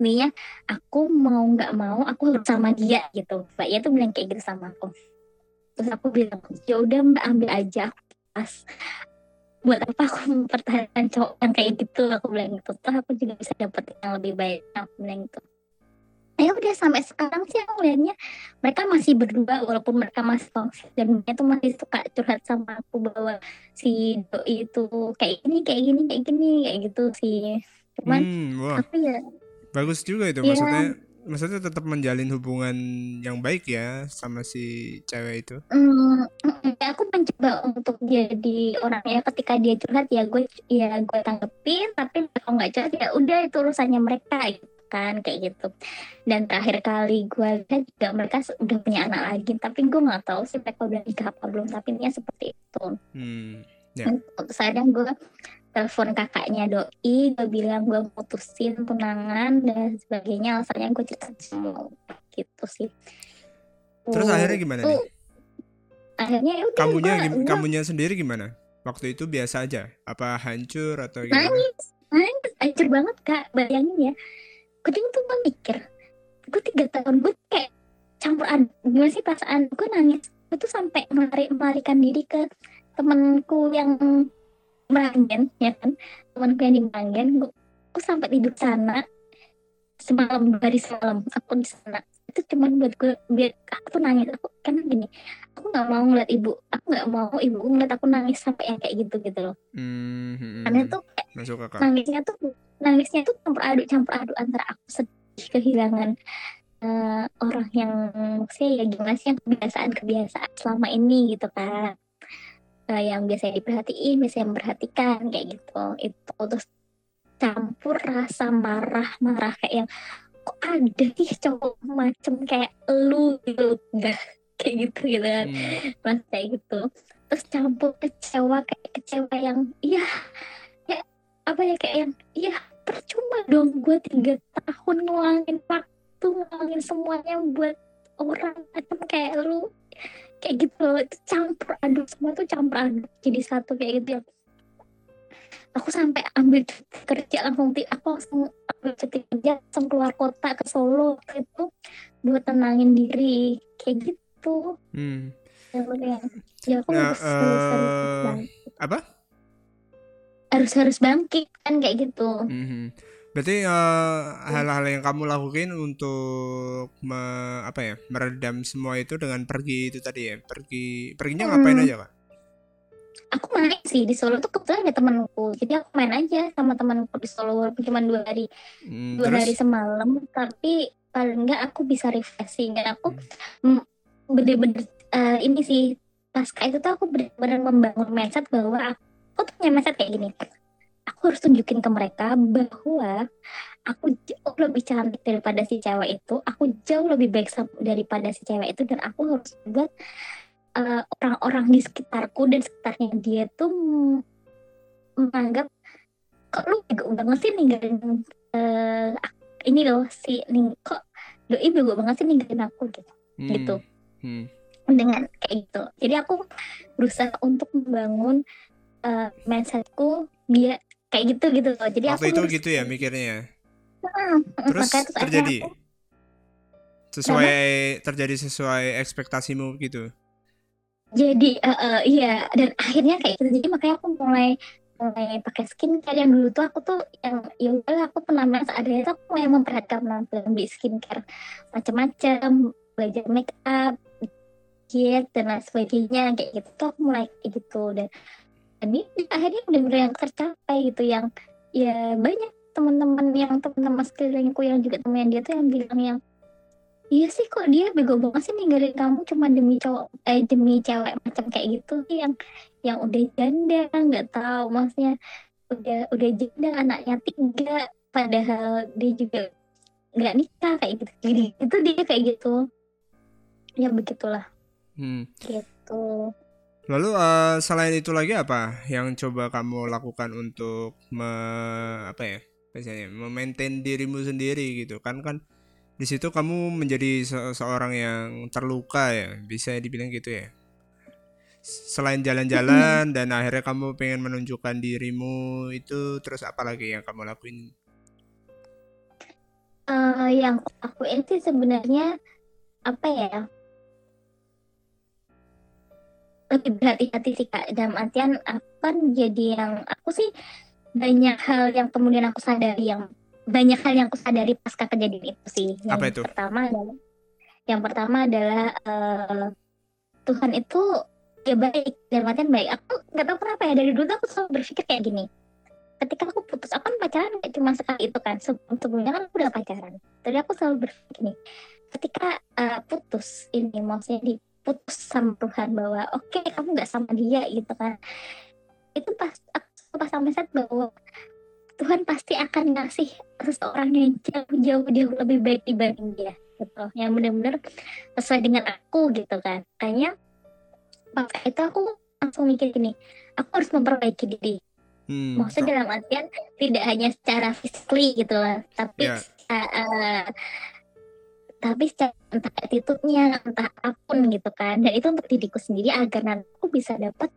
Ininya aku mau nggak mau aku harus sama dia gitu. Mbaknya tuh bilang kayak gitu sama aku. Terus aku bilang ya udah mbak ambil aja pas buat apa aku mempertahankan cowok yang kayak gitu? Aku bilang gitu. Toh aku juga bisa dapet yang lebih baik. Aku bilang gitu. Ya udah sampai sekarang sih aku lihatnya mereka masih berdua walaupun mereka masih toxic dan mereka tuh masih suka curhat sama aku bahwa si doi itu kayak gini kayak gini kayak gini kayak gitu sih. Cuman hmm, aku ya bagus juga itu ya, maksudnya maksudnya tetap menjalin hubungan yang baik ya sama si cewek itu? Hmm, aku mencoba untuk jadi orang ya ketika dia curhat ya gue ya gue tanggepin tapi kalau nggak curhat ya udah itu urusannya mereka gitu kan kayak gitu dan terakhir kali gue lihat juga mereka udah punya anak lagi tapi gue nggak tahu sih mereka udah nikah apa belum tapi ini seperti itu hmm, yeah. dan saya gue telepon kakaknya doi gue bilang gue putusin tunangan dan sebagainya alasannya gue cerita semua gitu sih. Terus uh, akhirnya gimana nih? Akhirnya ya udah kamunya gua, kamunya sendiri gimana? Waktu itu biasa aja? Apa hancur atau gimana? Nangis nangis hancur banget kak. Bayangin ya. Gue tuh mikir gue tiga tahun gue kayak campur aduk. Gimana sih perasaan? Gue nangis. Gue tuh sampai melarikan diri ke temanku yang Meranggen ya kan? Temanku yang di Meranggen aku sampai tidur sana semalam dari semalam aku di sana. Itu cuma buat gue biar aku tuh nangis. Aku karena gini aku nggak mau ngeliat ibu. Aku nggak mau ibu ngeliat aku nangis sampai yang kayak gitu gitu loh. Mm-hmm. karena tuh kayak nangisnya tuh nangisnya tuh campur aduk campur aduk antara aku sedih kehilangan uh, orang yang maksudnya ya gimana sih yang kebiasaan kebiasaan selama ini gitu kan uh, yang biasanya diperhatiin biasanya memperhatikan kayak gitu. Itu terus campur rasa marah-marah kayak yang kok ada nih cowok macem kayak lu gitu? Enggak kayak gitu gitu kan. Hmm. kayak gitu. Terus campur kecewa kayak kecewa yang iya ya apa ya kayak yang iya percuma dong gue tiga tahun ngeluangin waktu ngeluangin semuanya buat orang macam kayak lu kayak gitu. Itu campur aduk semua tuh campur aduk. Jadi satu kayak gitu ya. Aku sampai ambil kerja langsung aku langsung ambil cuti kerja langsung keluar kota ke Solo itu buat tenangin diri. Kayak gitu. Hmm. ya, ya aku nah, harus, uh, harus, harus bangkit. apa? Harus harus bangkit kan kayak gitu. Mm -hmm. Berarti eh, hal-hal uh, yang kamu lakukan untuk me, apa ya meredam semua itu dengan pergi itu tadi ya pergi perginya hmm. ngapain aja kak? Aku main sih di Solo tuh kebetulan ada temanku jadi aku main aja sama temanku di Solo walaupun cuma dua hari hmm, dua terus? hari semalam tapi paling enggak aku bisa refreshing dan aku hmm. bener-bener uh, ini sih pas kayak itu tuh aku bener-bener membangun mindset bahwa aku tuh punya mindset kayak gini aku harus tunjukin ke mereka bahwa aku jauh lebih cantik daripada si cewek itu. Aku jauh lebih baik daripada si cewek itu. Dan aku harus buat uh, orang-orang di sekitarku dan sekitarnya dia tuh menganggap kok lu bego banget sih ninggalin uh, ini loh si ning kok doi bego banget sih ninggalin aku? Gitu. Hmm. gitu. hmm. dengan kayak gitu. Jadi aku berusaha untuk membangun uh, mindsetku dia kayak gitu gitu loh. Jadi waktu aku itu gitu ya mikirnya uh, terus, terus terjadi? aku, sesuai terjadi sesuai ekspektasimu gitu? Jadi uh, uh, iya dan akhirnya kayak gitu. Jadi makanya aku mulai mulai pakai skincare. Yang dulu tuh aku tuh yang ya udah aku penampilan seadanya tuh aku mulai memperhatikan penampilan beli skincare macam-macam belajar make up diet dan lain sebagainya. Kayak gitu tuh aku mulai kayak gitu. Dan ini akhirnya benar-benar yang tercapai gitu yang ya banyak teman-teman yang teman-teman sekelilingku yang juga temen dia tuh yang bilang yang iya sih kok dia bego banget sih ninggalin kamu cuma demi cowok eh demi cewek macam kayak gitu yang yang udah janda nggak tahu maksudnya udah udah janda anaknya tiga padahal dia juga nggak nikah kayak gitu. Jadi itu dia kayak gitu. Ya begitulah. Hmm. gitu lalu uh, selain itu lagi apa yang coba kamu lakukan untuk me, apa ya misalnya memaintain dirimu sendiri gitu? Kan kan di situ kamu menjadi se seorang yang terluka ya bisa dibilang gitu ya? Selain jalan-jalan dan akhirnya kamu pengen menunjukkan dirimu itu terus apa lagi yang kamu lakuin? Uh, yang aku lakuin sih sebenarnya apa ya lebih berhati-hati sih kak dalam artian akan jadi yang aku sih banyak hal yang kemudian aku sadari yang banyak hal yang aku sadari pasca kejadian itu sih. Yang Apa itu? Pertama adalah yang pertama adalah uh, Tuhan itu ya baik dan artian baik. Aku nggak tahu kenapa ya dari dulu aku selalu berpikir kayak gini. Ketika aku putus, aku kan pacaran gak cuma sekali itu kan. Sebelumnya kan aku udah pacaran. Jadi aku selalu berpikir gini. Ketika uh, putus ini maksudnya diputus sama Tuhan bahwa oke okay, kamu nggak sama dia gitu kan. Itu pas aku pas sampai saat bahwa Tuhan pasti akan ngasih seseorang yang jauh-jauh jauh lebih baik dibanding dia gitu yang benar-benar sesuai dengan aku gitu kan kayaknya pas itu aku langsung mikir gini aku harus memperbaiki diri hmm. maksudnya dalam artian tidak hanya secara fisikly gitu lah tapi yeah. Uh, uh, tapi entah attitude-nya entah apa pun gitu kan dan itu untuk diriku sendiri agar nanti aku bisa dapat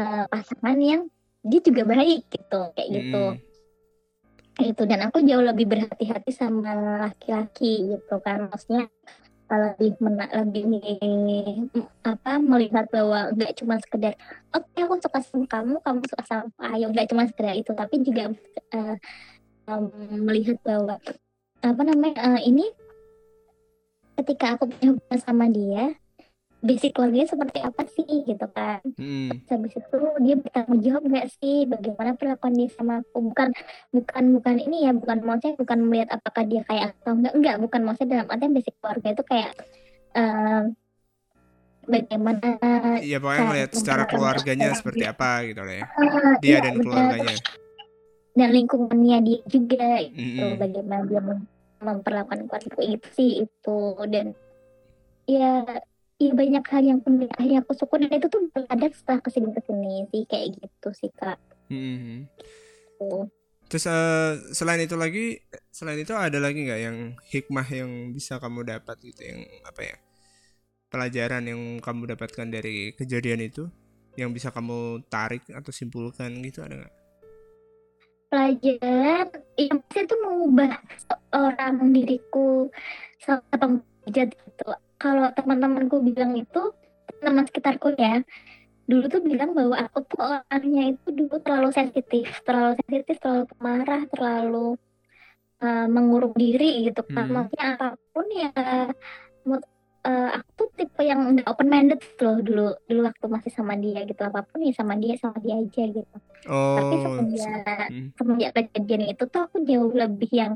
uh, pasangan yang dia juga baik gitu kayak gitu. hmm. gitu itu dan aku jauh lebih berhati-hati sama laki-laki gitu kan maksudnya lebih mena lebih apa melihat bahwa nggak cuma sekedar oke okay, aku suka sama kamu kamu suka sama ayo nggak cuma sekedar itu tapi juga uh, um, melihat bahwa apa namanya uh, ini ketika aku punya hubungan sama dia basic keluarganya seperti apa sih gitu kan? Hmm. habis itu dia bertanggung jawab nggak sih? Bagaimana perlakuan dia sama aku? Bukan bukan bukan ini ya bukan maksudnya bukan melihat apakah dia kayak atau enggak enggak bukan maksudnya dalam artian basic keluarga itu kayak uh, bagaimana iya pokoknya melihat secara keluarganya seperti apa gitu ya. Uh, dia iya, dan keluarganya. Dan lingkungannya dia juga itu mm -hmm. bagaimana dia memperlakukan keluarga itu sih itu. Dan ya iya banyak hal yang penting akhirnya aku syukur. Dan itu tuh ada setelah ke sini ke sini sih kayak gitu sih kak. Hmm. oh. terus uh, selain itu lagi selain itu ada lagi nggak yang hikmah yang bisa kamu dapat gitu? Yang apa ya pelajaran yang kamu dapatkan dari kejadian itu? Yang bisa kamu tarik atau simpulkan gitu ada nggak pelajaran yang bisa tuh mengubah orang diriku sama jadi gitu kalau teman-temanku bilang itu teman sekitarku ya dulu tuh bilang bahwa aku tuh orangnya itu dulu terlalu sensitif terlalu sensitif terlalu pemarah terlalu uh, mengurung diri gitu kan hmm. maksudnya apa pun ya uh, aku tuh tipe yang udah open minded loh dulu dulu waktu masih sama dia gitu apa pun ya sama dia sama dia aja gitu oh, tapi semenjak hmm. semenjak kejadian itu tuh aku jauh lebih yang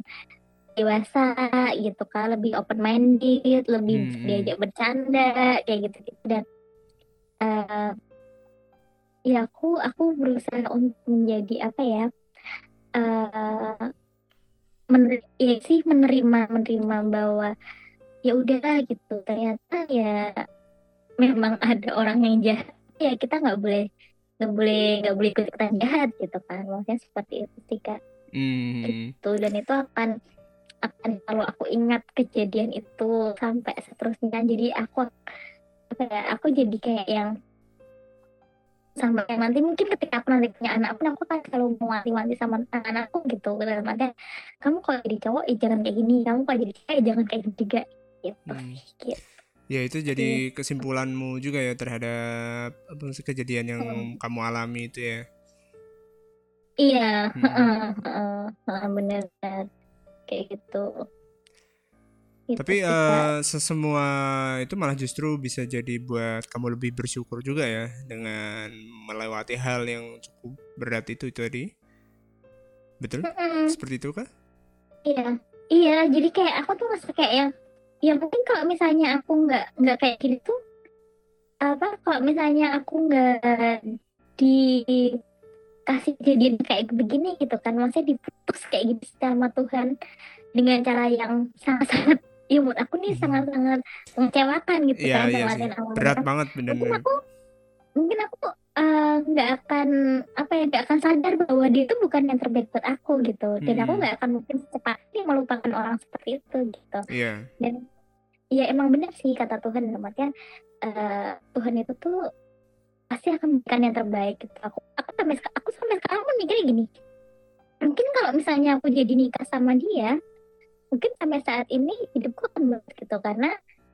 dewasa gitu kan lebih open minded lebih hmm. diajak bercanda kayak gitu gitu dan uh, ya aku aku berusaha untuk menjadi apa ya uh, mener ya sih menerima menerima bahwa ya udahlah gitu. Ternyata ya memang ada orang yang jahat. Ya kita nggak boleh nggak boleh nggak boleh ikut ikutan jahat gitu kan. Maksudnya seperti itu sih kak. Hmm. gitu. Dan itu akan akan kalau aku ingat kejadian itu sampai seterusnya jadi aku apa ya aku jadi kayak yang sampai yang nanti mungkin ketika aku nanti punya anak pun aku kan selalu mewanti-wanti sama anak-anakku gitu. Dalam artian kamu kalau jadi cowok eh, jangan kayak gini. Kamu kalau jadi cewek jangan kayak gitu juga gitu, hmm. gitu. Ya itu jadi kesimpulanmu juga ya terhadap apa sih kejadian yang Hmm. kamu alami itu ya. Iya, Hmm. bener. Kayak gitu. Gitu Tapi sih, Kak. eh sesemua itu malah justru bisa jadi buat kamu lebih bersyukur juga ya dengan melewati hal yang cukup berat itu tadi. Betul? Mm-mm. Seperti itu kah? Iya, iya. Jadi kayak aku tuh merasa kayak yang, ya mungkin kalau misalnya aku nggak nggak kayak gini tuh, apa? Kalau misalnya aku nggak dikasih kejadian kayak begini gitu kan, maksudnya diputus kayak gitu sama Tuhan dengan cara yang sangat-sangat, ya menurut aku nih Mhm. sangat-sangat mengecewakan gitu Iya kan iya sama Berat banget Mungkin bener-bener. aku, mungkin aku eh, nggak akan apa ya nggak akan sadar bahwa dia itu bukan yang terbaik buat aku gitu, dan aku nggak akan mungkin secepatnya melupakan orang seperti itu gitu. Iya. Dan ya emang benar sih kata Tuhan dalam artian eh, Tuhan itu tuh pasti akan memberikan yang terbaik gitu. Aku aku sampai aku sampai sekarang pun mikirnya gini. Mungkin kalau misalnya aku jadi nikah sama dia, mungkin sampai saat ini hidupku akan bagus gitu karena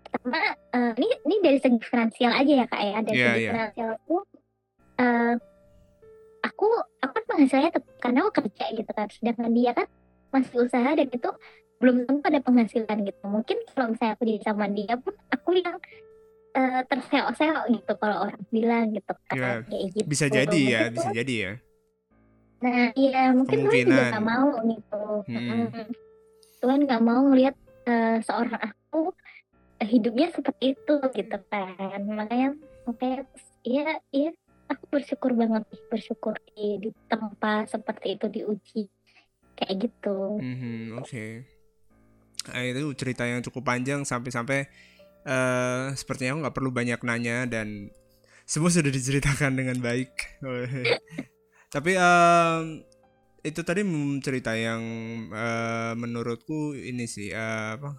pertama eh, ini ini dari segi finansial aja ya kak ya dari Iya, segi iya. finansial aku eh, aku aku kan penghasilannya tetap karena aku kerja gitu kan. Sedangkan dia kan masih usaha dan itu belum tentu ada penghasilan gitu. Mungkin kalau misalnya aku jadi sama dia pun aku yang eh, terseok-seok gitu kalau orang bilang gitu kan Iya, kayak gitu. Bisa jadi ya, Mungkin bisa jadi ya. nah iya mungkin Tuhan juga gak mau gitu. Hmm. Tuhan gak mau ngelihat eh, seorang aku hidupnya seperti itu gitu kan. Makanya makanya iya iya aku bersyukur banget bersyukur di, di tempat seperti itu diuji kayak gitu Mhm, Oke. Nah, itu cerita yang cukup panjang sampai-sampai eh sepertinya aku nggak perlu banyak nanya dan semua sudah diceritakan dengan baik. Tapi em, itu tadi cerita yang eh, menurutku ini sih eh, apa?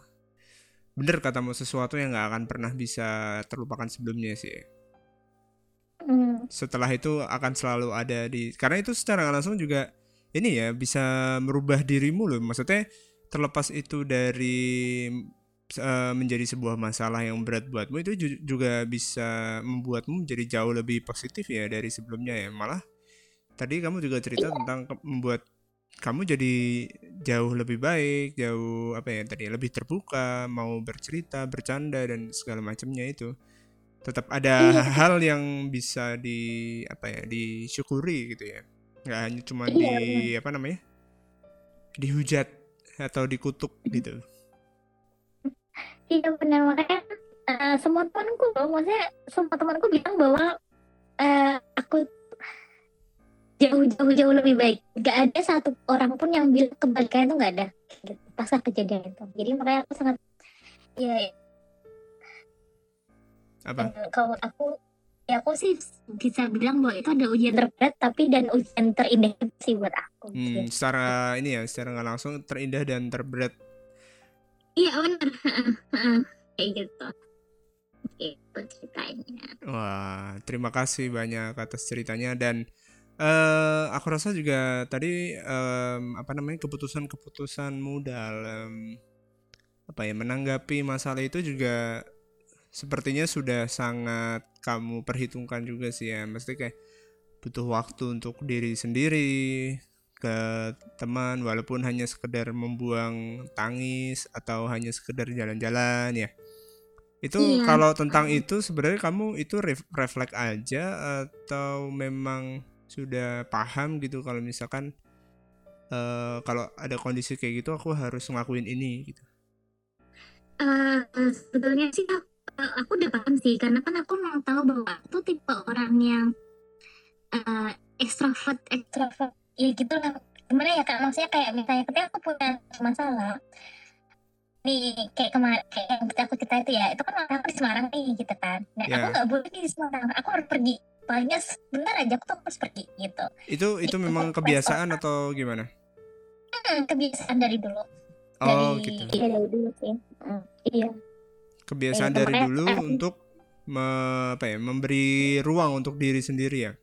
Bener katamu sesuatu yang nggak akan pernah bisa terlupakan sebelumnya sih. Setelah itu akan selalu ada di karena itu secara langsung juga ini ya bisa merubah dirimu loh. Maksudnya terlepas itu dari eh, menjadi sebuah masalah yang berat buatmu itu ju- juga bisa membuatmu menjadi jauh lebih positif ya dari sebelumnya ya. Malah tadi kamu juga cerita tentang membuat kamu jadi jauh lebih baik, jauh apa ya tadi lebih terbuka, mau bercerita, bercanda dan segala macamnya itu. Tetap ada Iya. hal yang bisa di apa ya disyukuri gitu ya. Nggak hanya cuma Iya, di apa namanya? dihujat atau dikutuk gitu. iya benar makanya eh, semua temanku maksudnya semua temanku bilang bahwa eh, aku jauh-jauh jauh lebih baik gak ada satu orang pun yang bilang kebalikan itu nggak ada gitu, pasca kejadian itu jadi makanya aku sangat ya Apa? kalau aku ya aku sih bisa bilang bahwa itu ada ujian terberat tapi dan ujian terindah sih buat aku Hmm, gitu. secara ini ya, secara nggak langsung terindah dan terberat. iya benar kayak gitu itu ceritanya Wah, terima kasih banyak atas ceritanya dan eh aku rasa juga tadi em, apa namanya keputusan-keputusanmu dalam apa ya menanggapi masalah itu juga sepertinya sudah sangat kamu perhitungkan juga sih ya. Mesti kayak butuh waktu untuk diri sendiri ke teman walaupun hanya sekedar membuang tangis atau hanya sekedar jalan-jalan ya. Itu Iya. kalau tentang itu sebenarnya kamu itu ref- refleks aja atau memang sudah paham gitu kalau misalkan eh, kalau ada kondisi kayak gitu aku harus ngelakuin ini gitu. Eh, sebetulnya sih aku, aku udah paham sih karena kan aku mau tahu bahwa aku tuh tipe orang yang eh ekstrovert ekstrovert ya gitu lah. Gimana ya kak? Maksudnya kayak misalnya ketika aku punya masalah nih kayak kemarin kayak yang aku cerita itu ya itu kan aku di Semarang nih gitu kan. Nah Ya. aku nggak boleh di Semarang. Aku harus pergi. Palingnya sebentar aja aku tuh harus pergi gitu. Itu itu Itu memang kebiasaan atau gimana? hmm, kebiasaan dari dulu. Oh dari gitu. iya dari dulu sih. Hmm, iya Kebiasaan Iya, dari dulu aku- untuk me- apa ya memberi ruang untuk diri sendiri ya.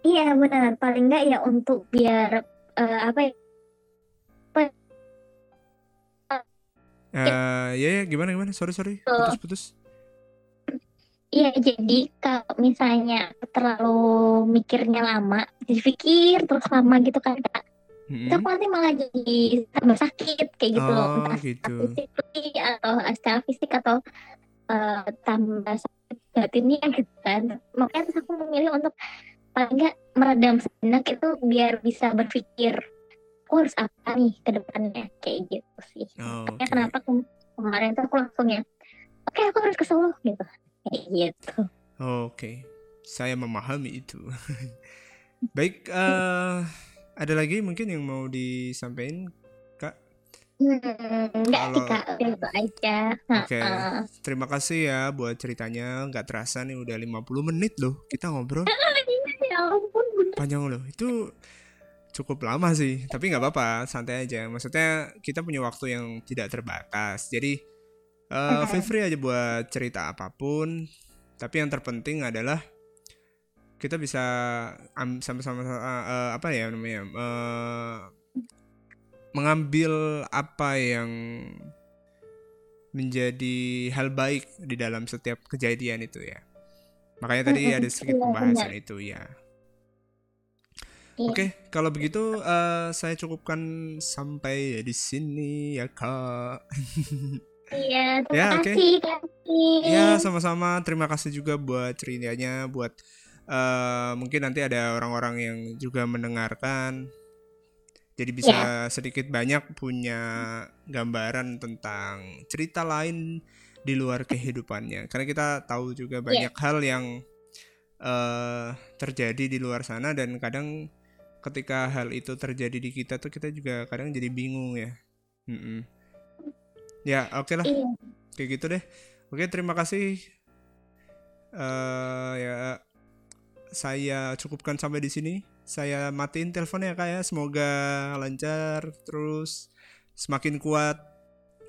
Iya benar, paling enggak ya untuk biar eh, apa ya? Eh ya, ya gimana gimana? Sorry sorry Oh. putus-putus. Iya, jadi kalau misalnya terlalu mikirnya lama, dipikir terus lama gitu kan kak, Hmm. aku nanti malah jadi tambah sakit kayak gitu loh, Oh, entah gitu. fisik atau secara fisik atau eh, tambah sakit batinnya gitu kan. Makanya terus aku memilih untuk paling nggak meredam sejenak itu biar bisa berpikir, aku harus apa nih ke depannya kayak gitu sih. Oh, Makanya oke. kenapa kem- kemarin tuh aku langsung ya, oke aku harus ke Solo gitu, kayak gitu. Oke, saya memahami itu. Baik, eh ada lagi mungkin yang mau disampaikan, Kak? Hmm, enggak sih kak, itu aja. Oke, Heeh. terima kasih ya buat ceritanya. Nggak terasa nih udah 50 menit loh kita ngobrol. Ya ampun, bener. Panjang loh. Itu cukup lama sih, tapi nggak apa-apa, santai aja. Maksudnya kita punya waktu yang tidak terbatas. Jadi eh, feel free aja buat cerita apa pun. Tapi yang terpenting adalah kita bisa am- sama-sama eh, apa ya namanya eh, mengambil apa yang menjadi hal baik di dalam setiap kejadian itu ya. Makanya tadi ada sedikit iya, pembahasan itu ya. Oke, kalau begitu eh, saya cukupkan sampai di sini ya kak. Iya, terima Ya, oke. kasih Kim. Ya sama-sama. Terima kasih juga buat ceritanya, buat eh, mungkin nanti ada orang-orang yang juga mendengarkan. Jadi bisa sedikit banyak punya gambaran tentang cerita lain di luar kehidupannya. Karena kita tahu juga banyak hal yang eh, terjadi di luar sana dan kadang ketika hal itu terjadi di kita tuh kita juga kadang jadi bingung ya. Mm-mm. Ya oke lah Iya. kayak gitu deh. Oke terima kasih. eh ya saya cukupkan sampai di sini. Saya matiin teleponnya kak ya. Semoga lancar terus semakin kuat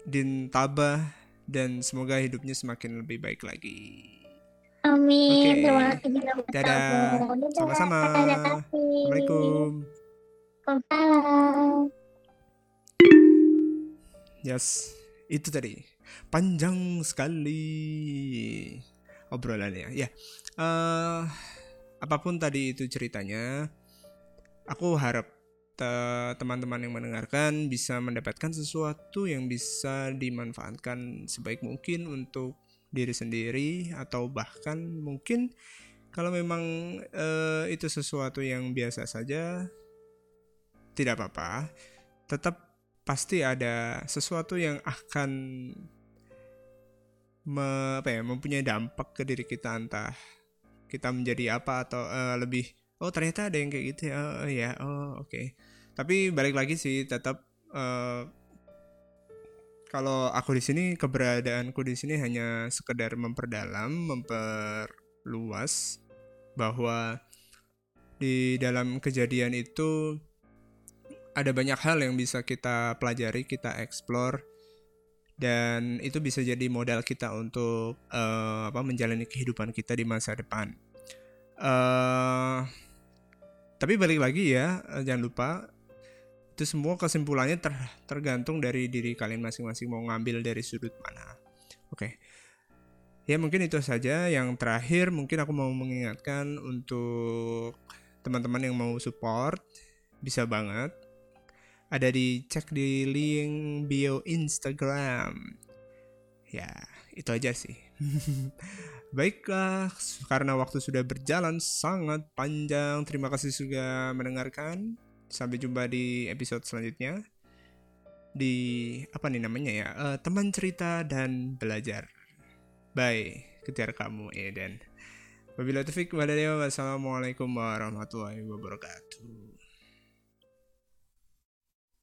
din tabah dan semoga hidupnya semakin lebih baik lagi. Amin. Oke. Terima kasih Dadah. Sama-sama. Assalamualaikum. Waalaikumsalam. Yes, itu tadi panjang sekali obrolannya. Ya, eh apa pun tadi itu ceritanya, aku harap te- teman-teman yang mendengarkan bisa mendapatkan sesuatu yang bisa dimanfaatkan sebaik mungkin untuk diri sendiri atau bahkan mungkin kalau memang eh, itu sesuatu yang biasa saja, tidak apa-apa. Tetap pasti ada sesuatu yang akan me- apa ya, mempunyai dampak ke diri kita entah kita menjadi apa atau eh, lebih oh ternyata ada yang kayak gitu ya oh ya oh oke. Tapi balik lagi sih tetap eh, kalau aku di sini keberadaanku di sini hanya sekedar memperdalam memperluas bahwa di dalam kejadian itu ada banyak hal yang bisa kita pelajari, kita explore dan itu bisa jadi modal kita untuk eh, apa menjalani kehidupan kita di masa depan. eh tapi balik lagi ya, eh, jangan lupa itu semua kesimpulannya ter- tergantung dari diri kalian masing-masing mau ngambil dari sudut mana. Oke. Ya mungkin itu saja. Yang terakhir mungkin aku mau mengingatkan untuk teman-teman yang mau support bisa banget ada di cek di link bio Instagram. Ya, itu aja sih. Baiklah, karena waktu sudah berjalan sangat panjang. Terima kasih sudah mendengarkan. Sampai jumpa di episode selanjutnya. Di apa nih namanya ya? Eh, teman cerita dan belajar. Bye, kejar kamu Eden. Wabillahi taufiq walhidayah. Wassalamualaikum warahmatullahi wabarakatuh.